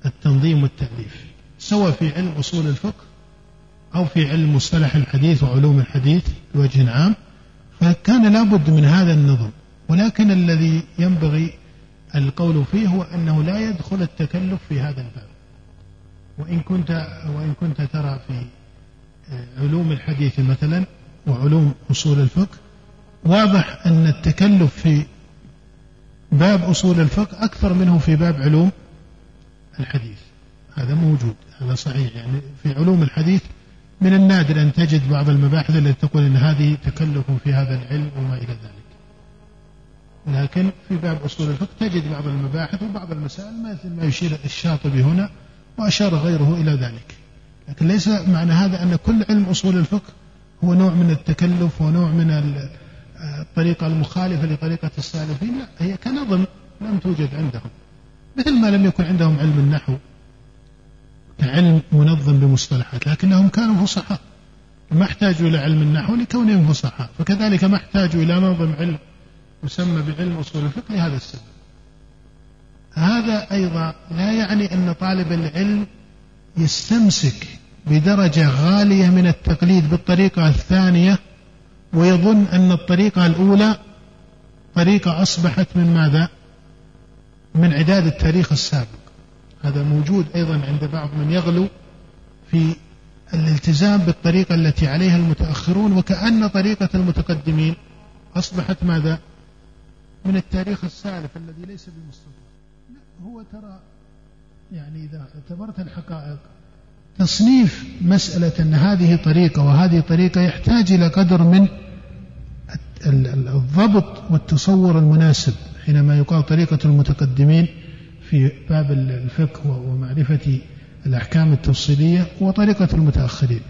التنظيم والتأليف سواء في علم أصول الفقه أو في علم مصطلح الحديث وعلوم الحديث بوجه عام. فكان لابد من هذا النظم. ولكن الذي ينبغي القول فيه هو أنه لا يدخل التكلف في هذا الباب. وإن كنت وإن كنت ترى في علوم الحديث مثلا وعلوم أصول الفقه واضح أن التكلف في باب أصول الفقه أكثر منه في باب علوم الحديث. هذا موجود هذا صحيح. يعني في علوم الحديث من النادر أن تجد بعض المباحث التي تقول أن هذه تكلف في هذا العلم وما إلى ذلك. لكن في باب أصول الفقه تجد بعض المباحث وبعض المسائل مثل ما يشير الشاطبي هنا وأشار غيره إلى ذلك. لكن ليس معنى هذا أن كل علم أصول الفقه هو نوع من التكلف ونوع من الطريقة المخالفة لطريقة السالفين. لا هي كنظم لم توجد عندهم. مثل ما لم يكن عندهم علم النحو كعلم منظم بمصطلحات لكنهم كانوا فصحاء. ما احتاجوا إلى علم النحو لكونهم فصحاء. فكذلك ما احتاجوا إلى نظم علم يسمى بعلم أصول الفقه لهذا السبب. هذا أيضا لا يعني أن طالب العلم يستمسك بدرجة غالية من التقليد بالطريقة الثانية ويظن أن الطريقة الأولى طريقة أصبحت من ماذا؟ من عداد التاريخ السابق هذا موجود أيضا عند بعض من يغلو في الالتزام بالطريقة التي عليها المتأخرون وكأن طريقة المتقدمين أصبحت ماذا؟ من التاريخ السالف الذي ليس لا هو ترى يعني إذا اعتبرت الحقائق تصنيف مسألة أن هذه طريقة وهذه طريقة يحتاج إلى قدر من الضبط والتصور المناسب حينما يقال طريقة المتقدمين في باب الفقه ومعرفة الأحكام التفصيلية وطريقة المتأخرين.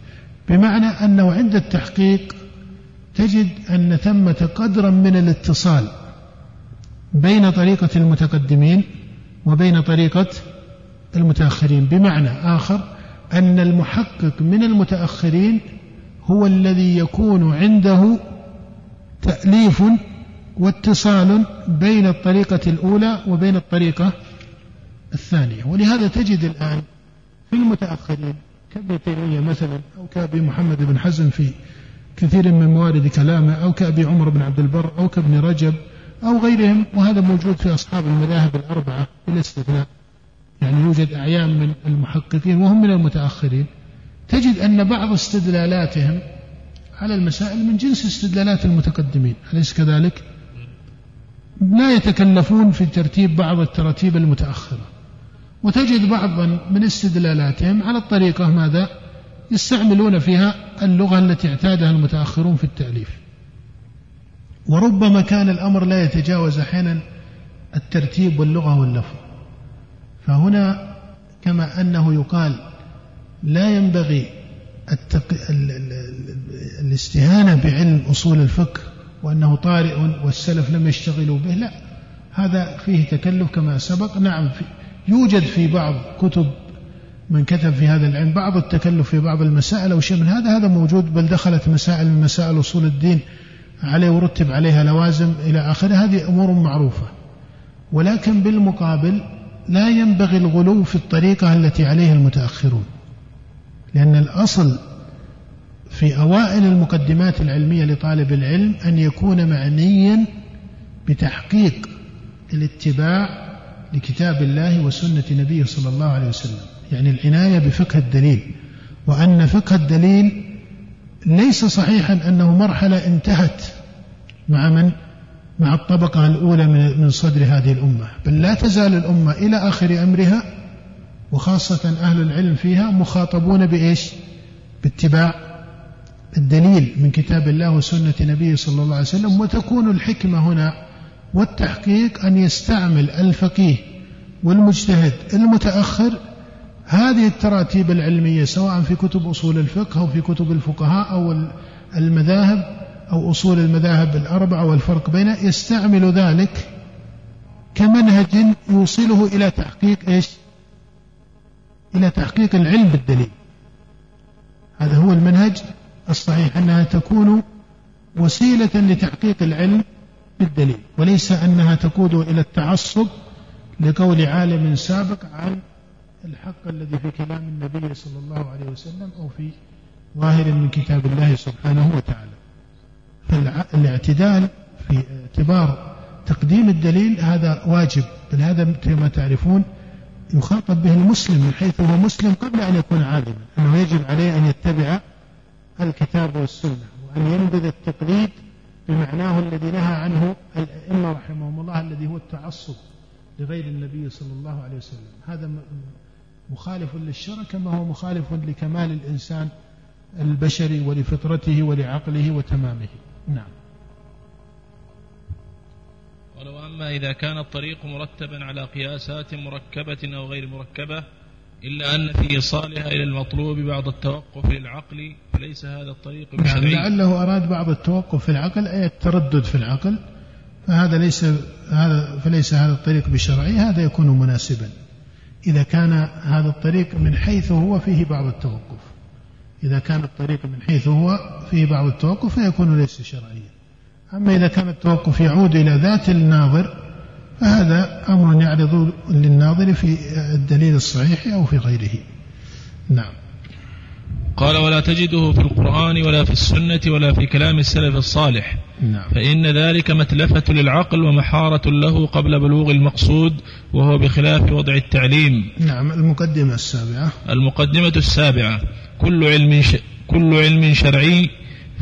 بمعنى أنه عند التحقيق تجد أن ثمة قدرا من الاتصال بين طريقة المتقدمين وبين طريقة المتأخرين. بمعنى آخر أن المحقق من المتأخرين هو الذي يكون عنده تأليف واتصال بين الطريقة الأولى وبين الطريقة الثانية. ولهذا تجد الآن في المتأخرين كابن تيمية مثلا أو كأبي محمد بن حزم في كثير من موارد كلامه أو كأبي عمر بن عبد البر أو كابن رجب أو غيرهم وهذا موجود في أصحاب المذاهب الأربعة بالاستثناء يعني يوجد أعيان من المحققين وهم من المتأخرين. تجد أن بعض استدلالاتهم على المسائل من جنس استدلالات المتقدمين. أليس كذلك؟ لا يتكلفون في ترتيب بعض التراتيب المتأخرة. وتجد بعضا من استدلالاتهم على الطريقة ماذا؟ يستعملون فيها اللغة التي اعتادها المتأخرون في التأليف. وربما كان الأمر لا يتجاوز أحيانا الترتيب واللغة واللفظ. فهنا كما أنه يقال لا ينبغي التق... ال... ال... الاستهانة بعلم أصول الفقه وأنه طارئ والسلف لم يشتغلوا به لا. هذا فيه تكلف كما سبق. نعم في يوجد في بعض كتب من كتب في هذا العلم بعض التكلف في بعض المسائل أو شيء من هذا. هذا موجود بل دخلت مسائل من مسائل أصول الدين عليه ورتب عليها لوازم إلى آخره. هذه أمور معروفة. ولكن بالمقابل لا ينبغي الغلو في الطريقة التي عليها المتأخرون لأن الأصل في أوائل المقدمات العلمية لطالب العلم أن يكون معنيا بتحقيق الاتباع لكتاب الله وسنة نبيه صلى الله عليه وسلم يعني العناية بفقه الدليل وأن فقه الدليل ليس صحيحا أنه مرحلة انتهت مع من؟ مع الطبقة الأولى من صدر هذه الأمة. بل لا تزال الأمة إلى آخر أمرها وخاصة أهل العلم فيها مخاطبون بإيش؟ باتباع الدليل من كتاب الله وسنة نبيه صلى الله عليه وسلم. وتكون الحكمة هنا والتحقيق أن يستعمل الفقيه والمجتهد المتأخر هذه التراتيب العلمية سواء في كتب أصول الفقه أو في كتب الفقهاء أو المذاهب أو أصول المذاهب الأربعة والفرق بينها يستعمل ذلك كمنهج يوصله إلى تحقيق إيش؟ إلى تحقيق العلم بالدليل. هذا هو المنهج الصحيح أنها تكون وسيلة لتحقيق العلم بالدليل وليس أنها تقود إلى التعصب لقول عالم سابق عن الحق الذي في كلام النبي صلى الله عليه وسلم أو في ظاهر من كتاب الله سبحانه وتعالى. فالاعتدال في اعتبار تقديم الدليل هذا واجب. بل هذا كما تعرفون يخاطب به المسلم من حيث هو مسلم قبل أن يكون عالما. أنه يجب عليه أن يتبع الكتاب والسنة وأن ينبذ التقليد بمعناه الذي نهى عنه الأئمة رحمهم الله الذي هو التعصب لغير النبي صلى الله عليه وسلم. هذا مخالف للشرع كما هو مخالف لكمال الإنسان البشري ولفطرته ولعقله وتمامه. نعم. قال وأما إذا كان الطريق مرتبا على قياسات مركبة أو غير مركبة إلا أن في إيصالها إلى المطلوب بعض التوقف للعقل فليس هذا الطريق بشرعي نعم لعله أراد بعض التوقف في العقل أي التردد في العقل فهذا ليس هذا فليس هذا الطريق بشرعي هذا يكون مناسبا. إذا كان هذا الطريق من حيث هو فيه بعض التوقف. إذا كان الطريق من حيث هو فيه بعض التوقف فيكون ليس شرعيا. أما إذا كان التوقف يعود إلى ذات الناظر فهذا أمر يعرض للناظر في الدليل الصحيح أو في غيره. نعم. قال ولا تجده في القرآن ولا في السنة ولا في كلام السلف الصالح. نعم. فإن ذلك متلفة للعقل ومحارة له قبل بلوغ المقصود وهو بخلاف وضع التعليم. نعم المقدمة السابعة. المقدمة السابعة كل علم ش... كل علم شرعي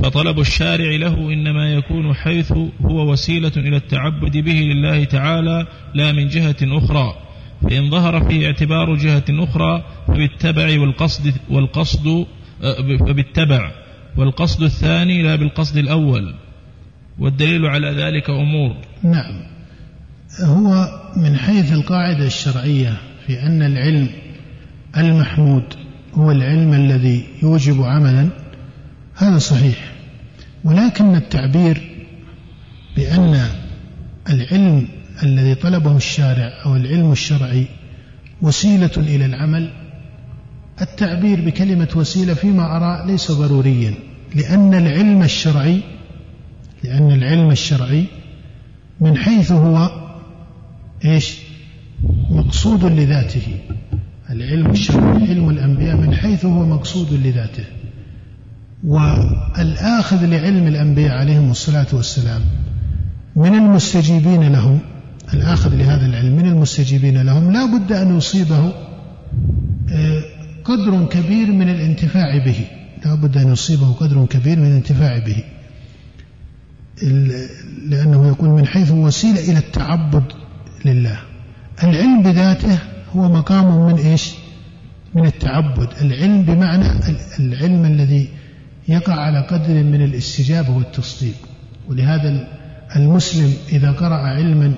فطلب الشارع له إنما يكون حيث هو وسيلة إلى التعبد به لله تعالى لا من جهة أخرى. فإن ظهر فيه اعتبار جهة أخرى فبالتبع والقصد والقصد فبالتبع والقصد الثاني لا بالقصد الأول. والدليل على ذلك أمور. نعم. هو من حيث القاعدة الشرعية في أن العلم المحمود هو العلم الذي يوجب عملا هذا صحيح. ولكن التعبير بأن العلم الذي طلبه الشارع أو العلم الشرعي وسيلة إلى العمل التعبير بكلمة وسيلة فيما أرى ليس ضروريا لأن العلم الشرعي لأن العلم الشرعي من حيث هو إيش؟ مقصود لذاته. العلم الشرعي علم الأنبياء من حيث هو مقصود لذاته. والآخذ لعلم الأنبياء عليهم الصلاة والسلام من المستجيبين لهم الآخذ لهذا العلم من المستجيبين لهم لا بد أن يصيبه آه، قدر كبير من الانتفاع به. لا بد أن يصيبه قدر كبير من الانتفاع به. لأنه يكون من حيث وسيلة إلى التعبد لله. العلم بذاته هو مقام من إيش؟ من التعبد. العلم بمعنى العلم الذي يقع على قدر من الاستجابة والتصديق. ولهذا المسلم إذا قرأ علما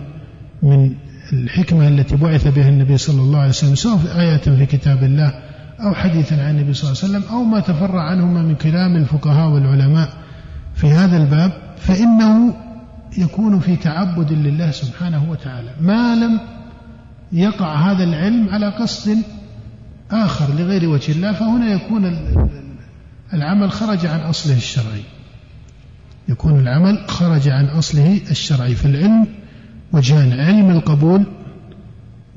من الحكمة التي بعث بها النبي صلى الله عليه وسلم سواء في آية في كتاب الله أو حديثا عن النبي صلى الله عليه وسلم أو ما تفرع عنهما من كلام الفقهاء والعلماء في هذا الباب فإنه يكون في تعبد لله سبحانه وتعالى. ما لم يقع هذا العلم على قصد آخر لغير وجه الله فهنا يكون العمل خرج عن أصله الشرعي. يكون العمل خرج عن أصله الشرعي. فالعلم وجهان علم القبول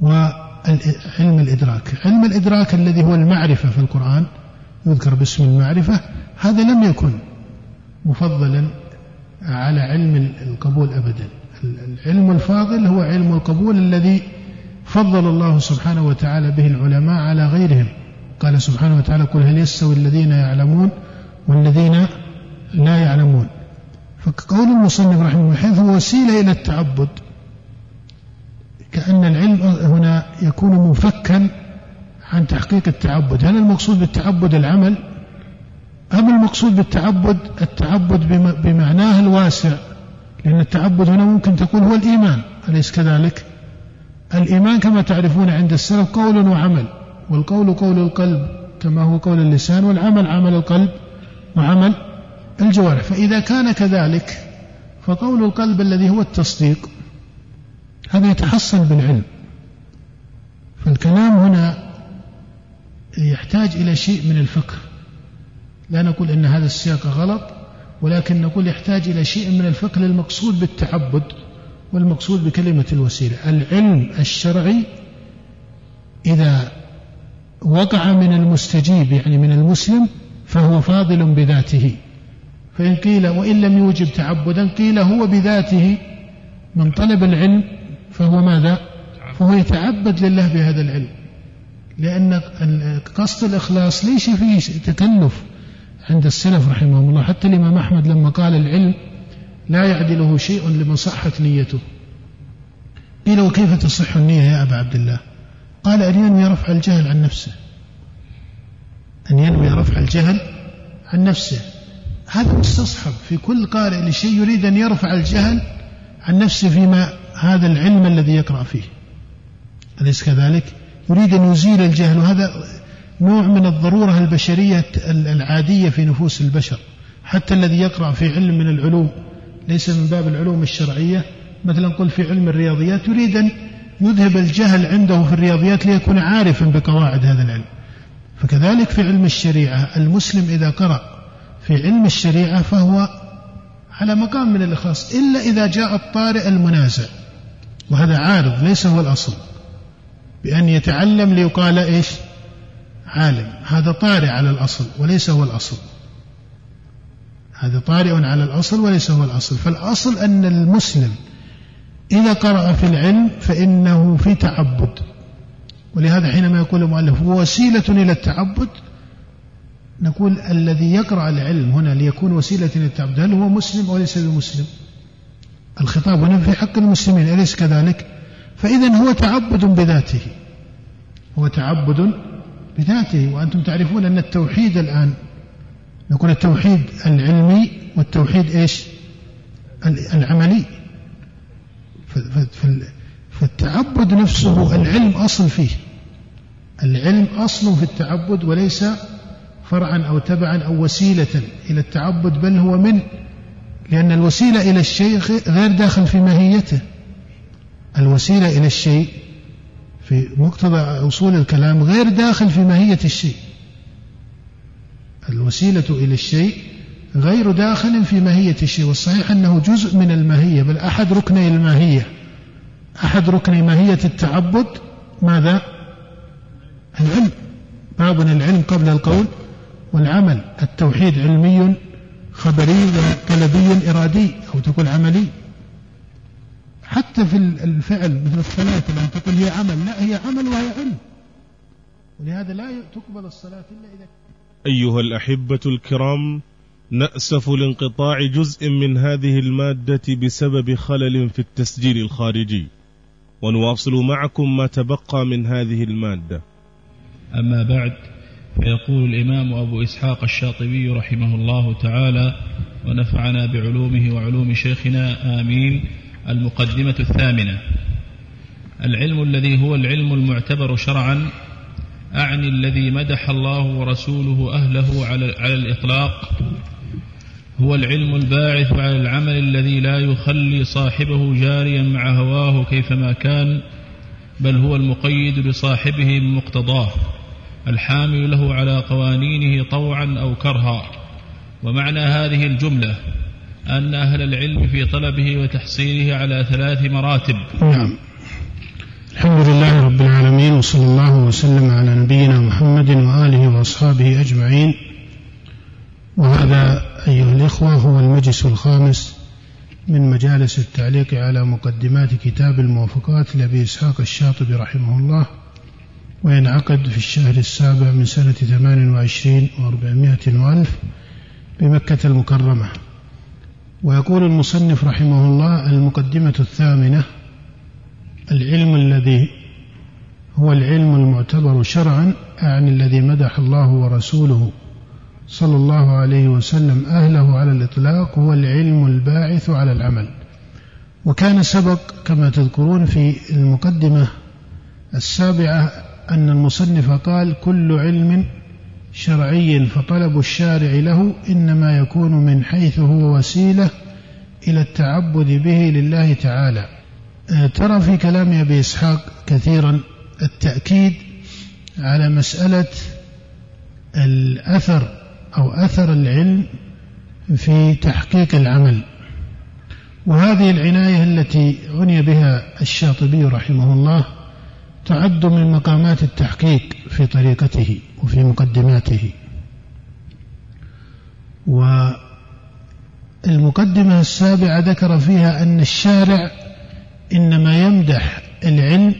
وعلم الإدراك. علم الإدراك الذي هو المعرفة في القرآن يذكر باسم المعرفة هذا لم يكن مفضلا على علم القبول أبدا. العلم الفاضل هو علم القبول الذي فضل الله سبحانه وتعالى به العلماء على غيرهم. قال سبحانه وتعالى قل هل يستوي الذين يعلمون والذين لا يعلمون. فقول المصنف رحمه الله حيث وسيلة إلى التعبد. كأن العلم هنا يكون منفكا عن تحقيق التعبد. هل المقصود بالتعبد العمل؟ أم المقصود بالتعبد التعبد بمعناه الواسع. لأن التعبد هنا ممكن تقول هو الإيمان. أليس كذلك؟ الإيمان كما تعرفون عند السلف قول وعمل والقول قول القلب كما هو قول اللسان والعمل عمل القلب وعمل الجوارح. فإذا كان كذلك فقول القلب الذي هو التصديق هذا يتحصل بالعلم. فالكلام هنا يحتاج إلى شيء من الفقه. لا نقول أن هذا السياق غلط ولكن نقول يحتاج إلى شيء من الفقه للمقصود بالتعبد والمقصود بكلمة الوسيلة. العلم الشرعي إذا وقع من المستجيب يعني من المسلم فهو فاضل بذاته. فإن قيل وإن لم يوجب تعبدا قيل هو بذاته. من طلب العلم فهو ماذا؟ فهو يتعبد لله بهذا العلم. لأن قصد الإخلاص ليس فيه تكلف. عند السلف رحمهم الله. حتى الإمام أحمد لما قال العلم لا يعدله شيء لمن صحت نيته. قيل وكيف تصح النية يا أبا عبد الله؟ قال أن ينوي رفع الجهل عن نفسه. أن ينوي رفع الجهل عن نفسه. هذا مستصحب. في كل قارئ لشيء يريد أن يرفع الجهل عن نفسه فيما هذا العلم الذي يقرأ فيه. أليس كذلك؟ يريد أن يزيل الجهل. وهذا نوع من الضرورة البشرية العادية في نفوس البشر حتى الذي يقرأ في علم من العلوم ليس من باب العلوم الشرعية. مثلا قل في علم الرياضيات يريد أن يذهب الجهل عنده في الرياضيات ليكون عارفا بقواعد هذا العلم. فكذلك في علم الشريعة المسلم إذا قرأ في علم الشريعة فهو على مقام من الإخلاص إلا إذا جاء الطارئ المنازع. وهذا عارض ليس هو الأصل. بأن يتعلم ليقال إيش؟ عالم. هذا طارئ على الأصل وليس هو الأصل. هذا طارئ على الأصل وليس هو الأصل. فالأصل أن المسلم إذا قرأ في العلم فإنه في تعبد. ولهذا حينما يقول المؤلف هو وسيلة إلى التعبد نقول الذي يقرأ العلم هنا ليكون وسيلة إلى التعبد هل هو مسلم أو ليس بمسلم؟ الخطاب هنا في حق المسلمين أليس كذلك؟ فإذا هو تعبد بذاته. هو تعبد بذاته وأنتم تعرفون أن التوحيد الآن نقول التوحيد العلمي والتوحيد إيش؟ العملي. فالتعبد نفسه العلم أصل فيه. العلم أصل في التعبد وليس فرعا أو تبعا أو وسيلة إلى التعبد بل هو من لأن الوسيلة إلى الشيء غير داخل في ماهيته. الوسيلة إلى الشيء في مقتضى أصول الكلام غير داخل في ماهية الشيء. الوسيلة إلى الشيء غير داخل في ماهية الشيء والصحيح أنه جزء من الماهية بل أحد ركني الماهية. أحد ركني ماهية التعبد؟ ماذا؟ العلم. باب العلم قبل القول والعمل. التوحيد علمي خبري وطلبي إرادي أو تقول عملي. حتى في الفعل مثل الصلاة لما تقول هي عمل لا هي عمل وهي علم. ولهذا لا تقبل الصلاة إلا إذا أيها الأحبة الكرام نأسف لانقطاع جزء من هذه المادة بسبب خلل في التسجيل الخارجي. ونواصل معكم ما تبقى من هذه المادة. أما بعد فيقول الإمام أبو إسحاق الشاطبي رحمه الله تعالى ونفعنا بعلومه وعلوم شيخنا آمين. المقدمة الثامنة. العلم الذي هو العلم المعتبر شرعا أعني الذي مدح الله ورسوله أهله على, على الإطلاق. هو العلم الباعث على العمل الذي لا يخلي صاحبه جاريا مع هواه كيفما كان بل هو المقيد لصاحبه بمقتضاه الحامل له على قوانينه طوعا أو كرها. ومعنى هذه الجملة أن أهل العلم في طلبه وتحصيله على ثلاث مراتب. نعم. الحمد لله رب العالمين وصلى الله وسلم على نبينا محمد وآله وأصحابه أجمعين. وهذا أيها الإخوة هو المجلس الخامس من مجالس التعليق على مقدمات كتاب الموافقات لأبي إسحاق الشاطبي رحمه الله وينعقد في الشهر السابع من سنة ثمان وعشرين وأربعمائة وألف بمكة المكرمة. ويقول المصنف رحمه الله المقدمة الثامنة العلم الذي هو العلم المعتبر شرعا أعني الذي مدح الله ورسوله صلى الله عليه وسلم أهله على الإطلاق هو العلم الباعث على العمل. وكان سبق كما تذكرون في المقدمة السابعة أن المصنف قال كل علم شرعي فطلب الشارع له إنما يكون من حيث هو وسيلة إلى التعبد به لله تعالى. آه، ترى في كلام أبي إسحاق كثيرا التأكيد على مسألة الأثر أو أثر العلم في تحقيق العمل. وهذه العناية التي عني بها الشاطبي رحمه الله تعد من مقامات التحقيق في طريقته. وفي مقدماته. والمقدمة السابعة ذكر فيها أن الشارع إنما يمدح العلم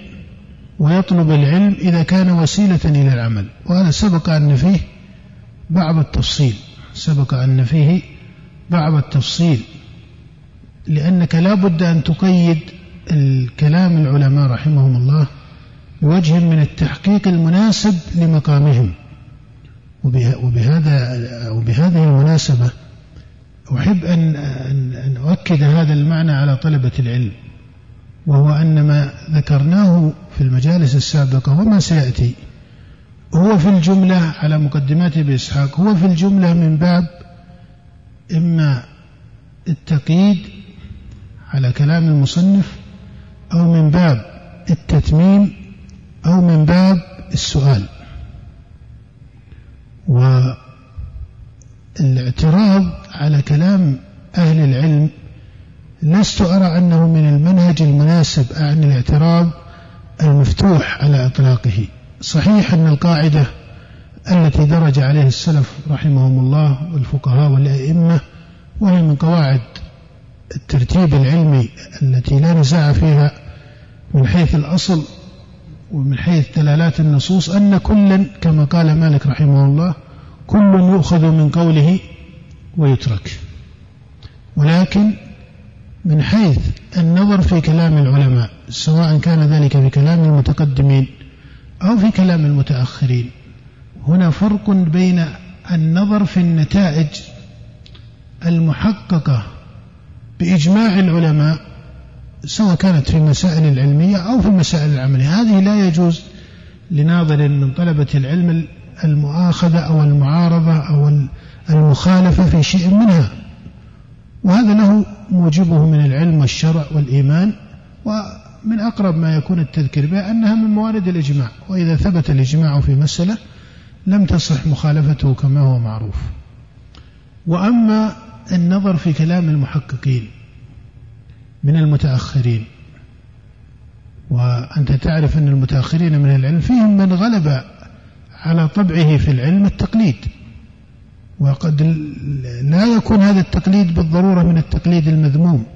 ويطلب العلم إذا كان وسيلة إلى العمل وهذا سبق أن فيه بعض التفصيل سبق أن فيه بعض التفصيل لأنك لا بد أن تقيد الكلام العلماء رحمهم الله بوجه من التحقيق المناسب لمقامهم. وبهذا وبهذه المناسبة أحب أن أن أؤكد هذا المعنى على طلبة العلم وهو أن ما ذكرناه في المجالس السابقة وما سيأتي هو في الجملة على مقدمات بإسحاق هو في الجملة من باب إما التقييد على كلام المصنف أو من باب التتميم أو من باب السؤال. والاعتراض على كلام أهل العلم لست أرى أنه من المنهج المناسب أعني الاعتراض المفتوح على إطلاقه. صحيح أن القاعدة التي درج عليها السلف رحمهم الله والفقهاء والأئمة وهي من قواعد الترتيب العلمي التي لا نزاع فيها من حيث الأصل ومن حيث دلالات النصوص أن كلا كما قال مالك رحمه الله كل يؤخذ من قوله ويترك. ولكن من حيث النظر في كلام العلماء سواء كان ذلك في كلام المتقدمين أو في كلام المتأخرين هنا فرق بين النظر في النتائج المحققة بإجماع العلماء سواء كانت في المسائل العلمية أو في المسائل العملية. هذه لا يجوز لناظر من طلبة العلم المؤاخذة أو المعارضة أو المخالفة في شيء منها. وهذا له موجبه من العلم والشرع والإيمان ومن أقرب ما يكون التذكير بها أنها من موارد الإجماع. وإذا ثبت الإجماع في مسألة لم تصح مخالفته كما هو معروف. وأما النظر في كلام المحققين من المتأخرين. وأنت تعرف أن المتأخرين من العلم فيهم من غلب على طبعه في العلم التقليد. وقد لا يكون هذا التقليد بالضرورة من التقليد المذموم.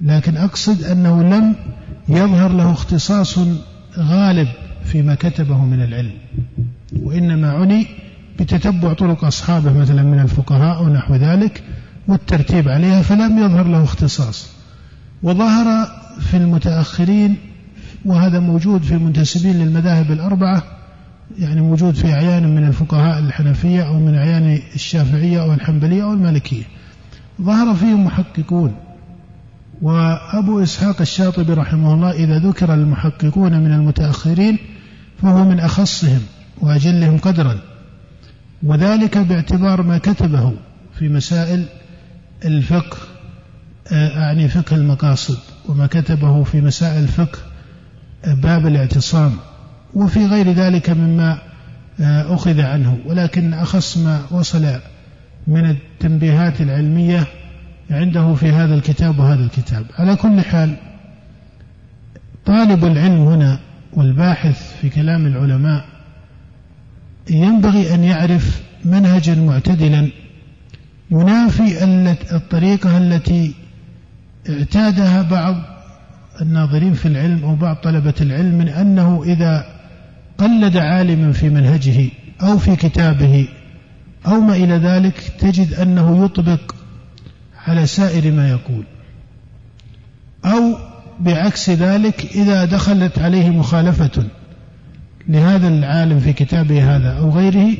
لكن أقصد أنه لم يظهر له اختصاص غالب فيما كتبه من العلم. وإنما عني بتتبع طرق أصحابه مثلا من الفقهاء أو نحو ذلك والترتيب عليها فلم يظهر له اختصاص. وظهر في المتأخرين وهذا موجود في المنتسبين للمذاهب الأربعة يعني موجود في أعيان من الفقهاء الحنفية أو من أعيان الشافعية أو الحنبلية أو المالكية. ظهر فيهم محققون. وأبو إسحاق الشاطبي رحمه الله إذا ذكر المحققون من المتأخرين فهو من أخصهم وأجلهم قدرا. وذلك باعتبار ما كتبه في مسائل الفقه أعني فقه المقاصد وما كتبه في مسائل الفقه باب الاعتصام وفي غير ذلك مما آه، أخذ عنه ولكن أخص ما وصل من التنبيهات العلمية عنده في هذا الكتاب وهذا الكتاب. على كل حال طالب العلم هنا والباحث في كلام العلماء ينبغي أن يعرف منهجا معتدلا ينافي الطريقة التي اعتادها بعض الناظرين في العلم أو بعض طلبة العلم من أنه إذا قلد عالما في منهجه أو في كتابه أو ما إلى ذلك تجد أنه يطبق على سائر ما يقول. أو بعكس ذلك إذا دخلت عليه مخالفة لهذا العالم في كتابه هذا أو غيره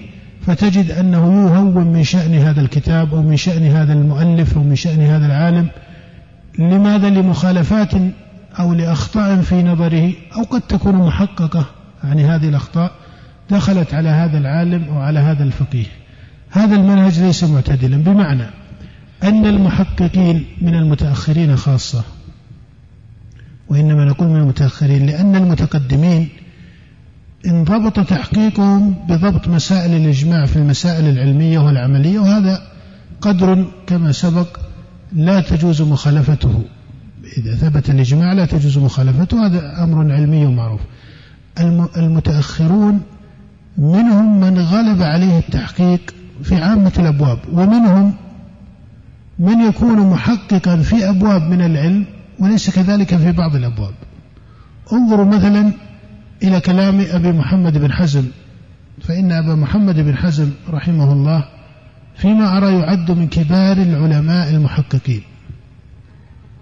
فتجد أنه يهون من شأن هذا الكتاب أو من شأن هذا المؤلف أو من شأن هذا العالم لماذا لمخالفات أو لأخطاء في نظره أو قد تكون محققة؟ يعني هذه الأخطاء دخلت على هذا العالم أو على هذا الفقيه. هذا المنهج ليس معتدلا. بمعنى أن المحققين من المتأخرين خاصة وإنما نقول من المتأخرين لأن المتقدمين انضبط تحقيقهم بضبط مسائل الإجماع في المسائل العلمية والعملية وهذا قدر كما سبق لا تجوز مخالفته. إذا ثبت الإجماع لا تجوز مخالفته هذا أمر علمي معروف المتأخرون منهم من غلب عليه التحقيق في عامة الأبواب ومنهم من يكون محققا في أبواب من العلم وليس كذلك في بعض الأبواب. انظروا مثلا إلى كلام أبي محمد بن حزم فإن أبا محمد بن حزم رحمه الله فيما أرى يعد من كبار العلماء المحققين.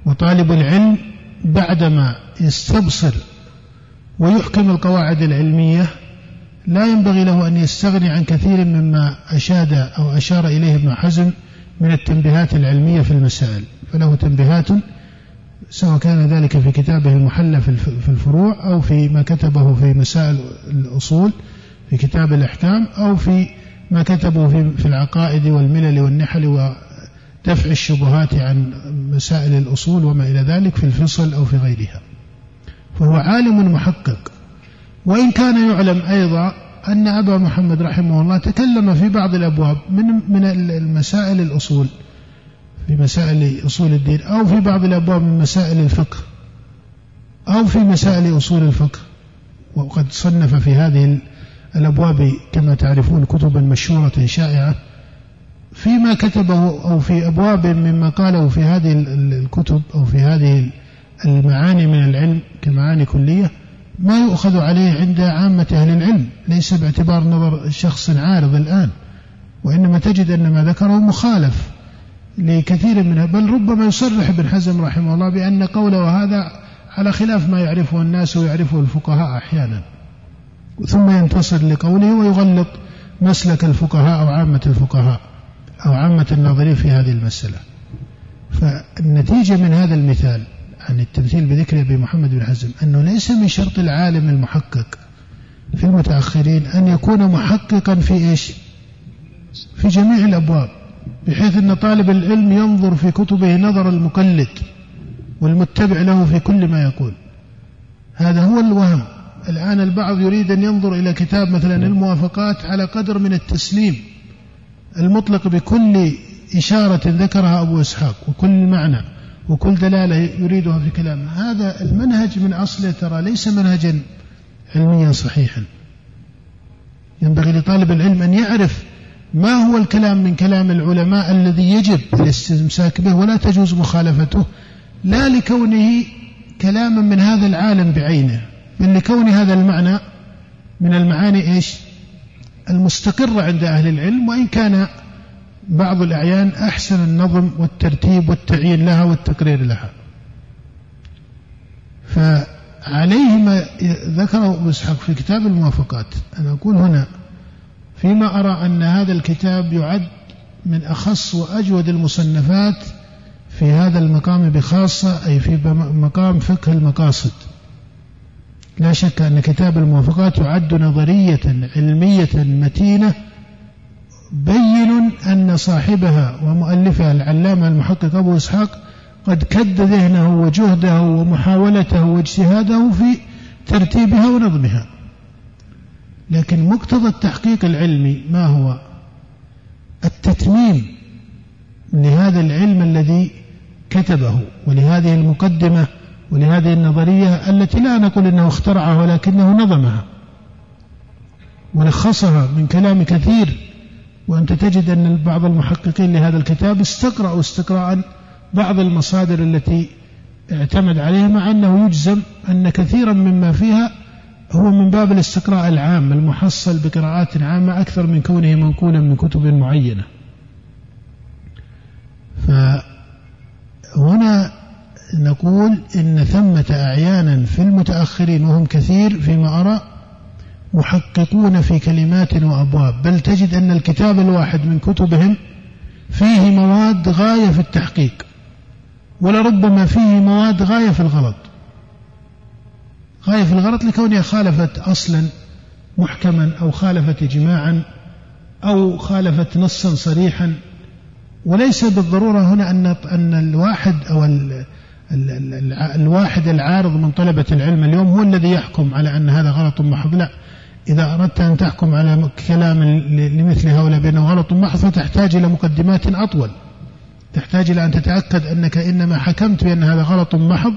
وطالب العلم بعدما يستبصر ويحكم القواعد العلمية لا ينبغي له أن يستغني عن كثير مما أشاد أو أشار إليه ابن حزم من التنبيهات العلمية في المسائل. فله تنبيهات سواء كان ذلك في كتابه المحلى في الفروع أو في ما كتبه في مسائل الأصول في كتاب الأحكام أو في ما كتبه في العقائد والملل والنحل ودفع الشبهات عن مسائل الأصول وما إلى ذلك في الفصل أو في غيرها. فهو عالم محقق. وإن كان يعلم أيضا أن أبا محمد رحمه الله تكلم في بعض الأبواب من من المسائل الأصول في مسائل أصول الدين أو في بعض الأبواب من مسائل الفقه أو في مسائل أصول الفقه. وقد صنف في هذه الأبواب كما تعرفون كتبا مشهورة شائعة. فيما كتبه أو في أبواب مما قاله في هذه الكتب أو في هذه المعاني من العلم كمعاني كلية ما يؤخذ عليه عند عامة أهل العلم ليس باعتبار نظر شخص عارض الآن وإنما تجد أن ما ذكره مخالف لكثير منها بل ربما يصرح ابن حزم رحمه الله بأن قوله هذا على خلاف ما يعرفه الناس ويعرفه الفقهاء أحيانا. ثم ينتصر لقوله ويغلط مسلك الفقهاء أو عامة الفقهاء أو عامة الناظرين في هذه المسألة. فالنتيجة من هذا المثال عن التمثيل بذكر أبي محمد بن حزم أنه ليس من شرط العالم المحقق في المتأخرين أن يكون محققا في إيش؟ في جميع الأبواب بحيث أن طالب العلم ينظر في كتبه نظر المقلد والمتبع له في كل ما يقول. هذا هو الوهم. الآن البعض يريد أن ينظر إلى كتاب مثلا الموافقات على قدر من التسليم المطلق بكل إشارة ذكرها أبو إسحاق وكل معنى وكل دلالة يريدها في كلامه. هذا المنهج من أصله ترى ليس منهجا علميا صحيحا. ينبغي لطالب العلم أن يعرف ما هو الكلام من كلام العلماء الذي يجب الاستمساك به ولا تجوز مخالفته. لا لكونه كلاما من هذا العالم بعينه. بل لكون هذا المعنى من المعاني إيش؟ المستقرة عند أهل العلم وإن كان بعض الأعيان أحسن النظم والترتيب والتعيين لها والتقرير لها. فعليه ما ذكره أبو إسحاق في كتاب الموافقات. أنا أقول هنا فيما أرى أن هذا الكتاب يعد من أخص وأجود المصنفات في هذا المقام بخاصة أي في مقام فقه المقاصد. لا شك أن كتاب الموافقات يعد نظرية علمية متينة بين أن صاحبها ومؤلفها العلامة المحقق أبو إسحاق قد كد ذهنه وجهده ومحاولته واجتهاده في ترتيبها ونظمها. لكن مقتضى التحقيق العلمي ما هو؟ التتميم لهذا العلم الذي كتبه ولهذه المقدمة ولهذه النظرية التي لا نقول إنه اخترعها ولكنه نظمها. ولخصها من كلام كثير وأنت تجد أن بعض المحققين لهذا الكتاب استقرأوا استقراء بعض المصادر التي اعتمد عليها مع أنه يجزم أن كثيرا مما فيها هو من باب الاستقراء العام المحصل بقراءات عامة أكثر من كونه منقولا من كتب معينة. فهنا نقول إن ثمة أعيانا في المتأخرين وهم كثير فيما أرى محققون في كلمات وأبواب. بل تجد أن الكتاب الواحد من كتبهم فيه مواد غاية في التحقيق ولربما فيه مواد غاية في الغلط. غاية في الغلط لكونها خالفت أصلا محكما أو خالفت إجماعا أو خالفت نصا صريحا. وليس بالضرورة هنا أن أن الواحد أو الواحد العارض من طلبة العلم اليوم هو الذي يحكم على أن هذا غلط محض. لا. إذا أردت أن تحكم على كلام لمثل هؤلاء بأنه غلط محض فتحتاج إلى مقدمات أطول. تحتاج إلى أن تتأكد أنك إنما حكمت بأن هذا غلط محض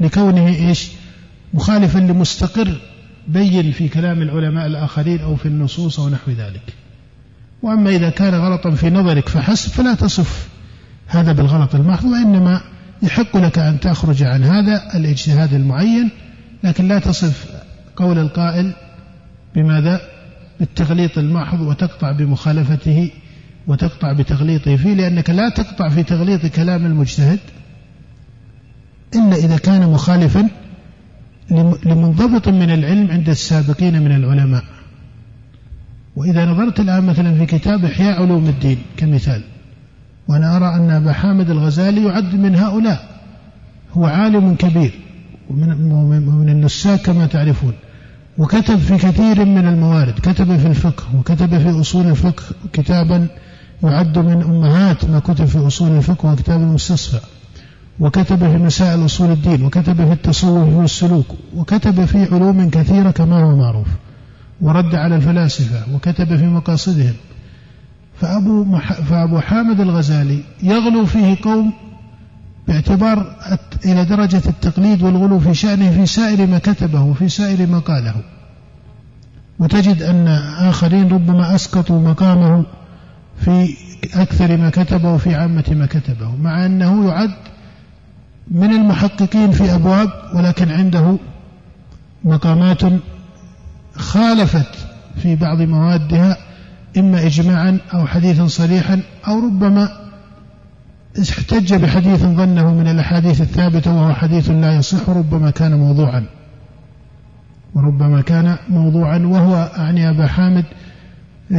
لكونه إيش؟ مخالفا لمستقر بين في كلام العلماء الآخرين أو في النصوص أو نحو ذلك. وأما إذا كان غلطا في نظرك فحسب فلا تصف هذا بالغلط المحض وإنما يحق لك أن تخرج عن هذا الاجتهاد المعين لكن لا تصف قول القائل بماذا؟ بالتغليط المحض وتقطع بمخالفته وتقطع بتغليطه فيه لأنك لا تقطع في تغليط كلام المجتهد إلا إذا كان مخالفا لمنضبط من العلم عند السابقين من العلماء. وإذا نظرت الآن مثلا في كتاب إحياء علوم الدين كمثال وأنا أرى أن أبا حامد الغزالي يعد من هؤلاء. هو عالم كبير ومن النساك كما تعرفون. وكتب في كثير من الموارد كتب في الفقه وكتب في أصول الفقه كتابا يعد من أمهات ما كتب في أصول الفقه وكتاب المستصفى. وكتب في مسائل أصول الدين وكتب في التصوف والسلوك وكتب في علوم كثيرة كما هو معروف. ورد على الفلاسفة وكتب في مقاصدهم. فأبو, مح... فأبو حامد الغزالي يغلو فيه قوم باعتبار إلى درجة التقليد والغلو في شأنه في سائر ما كتبه وفي سائر ما قاله. وتجد أن آخرين ربما أسقطوا مقامه في أكثر ما كتبه وفي عامة ما كتبه مع أنه يعد من المحققين في أبواب ولكن عنده مقامات خالفت في بعض موادها إما إجماعا أو حديثا صريحا أو ربما احتج بحديث ظنه من الأحاديث الثابتة وهو حديث لا يصح ربما كان موضوعا. وربما كان موضوعا وهو أعني أبا حامد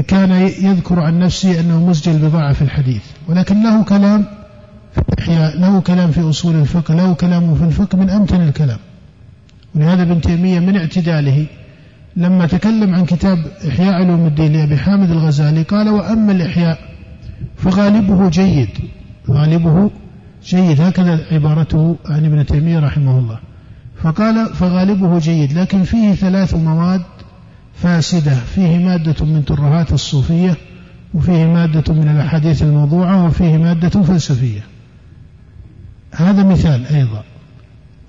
كان يذكر عن نفسه أنه مسجل بضاعة في الحديث. ولكن له كلام في الإحياء له كلام في أصول الفقه له كلام في الفقه من أمتن الكلام. ولهذا ابن تيمية من اعتداله لما تكلم عن كتاب إحياء علوم الدين لأبي حامد الغزالي قال وأما الإحياء فغالبه جيد غالبه جيد. هكذا عبارته عن ابن تيمية رحمه الله. فقال فغالبه جيد لكن فيه ثلاث مواد فاسدة فيه مادة من ترهات الصوفية وفيه مادة من الأحاديث الموضوعة وفيه مادة فلسفية. هذا مثال أيضا.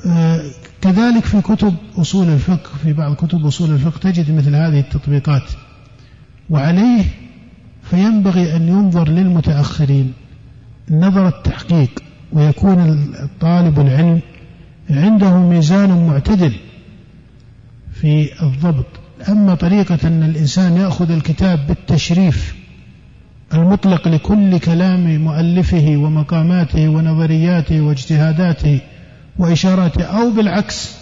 آه، كذلك في كتب أصول الفقه في بعض كتب أصول الفقه تجد مثل هذه التطبيقات. وعليه فينبغي أن ينظر للمتأخرين نظر التحقيق ويكون الطالب العلم عنده ميزان معتدل في الضبط. أما طريقة أن الإنسان يأخذ الكتاب بالتشريف المطلق لكل كلام مؤلفه ومقاماته ونظرياته واجتهاداته وإشاراته أو بالعكس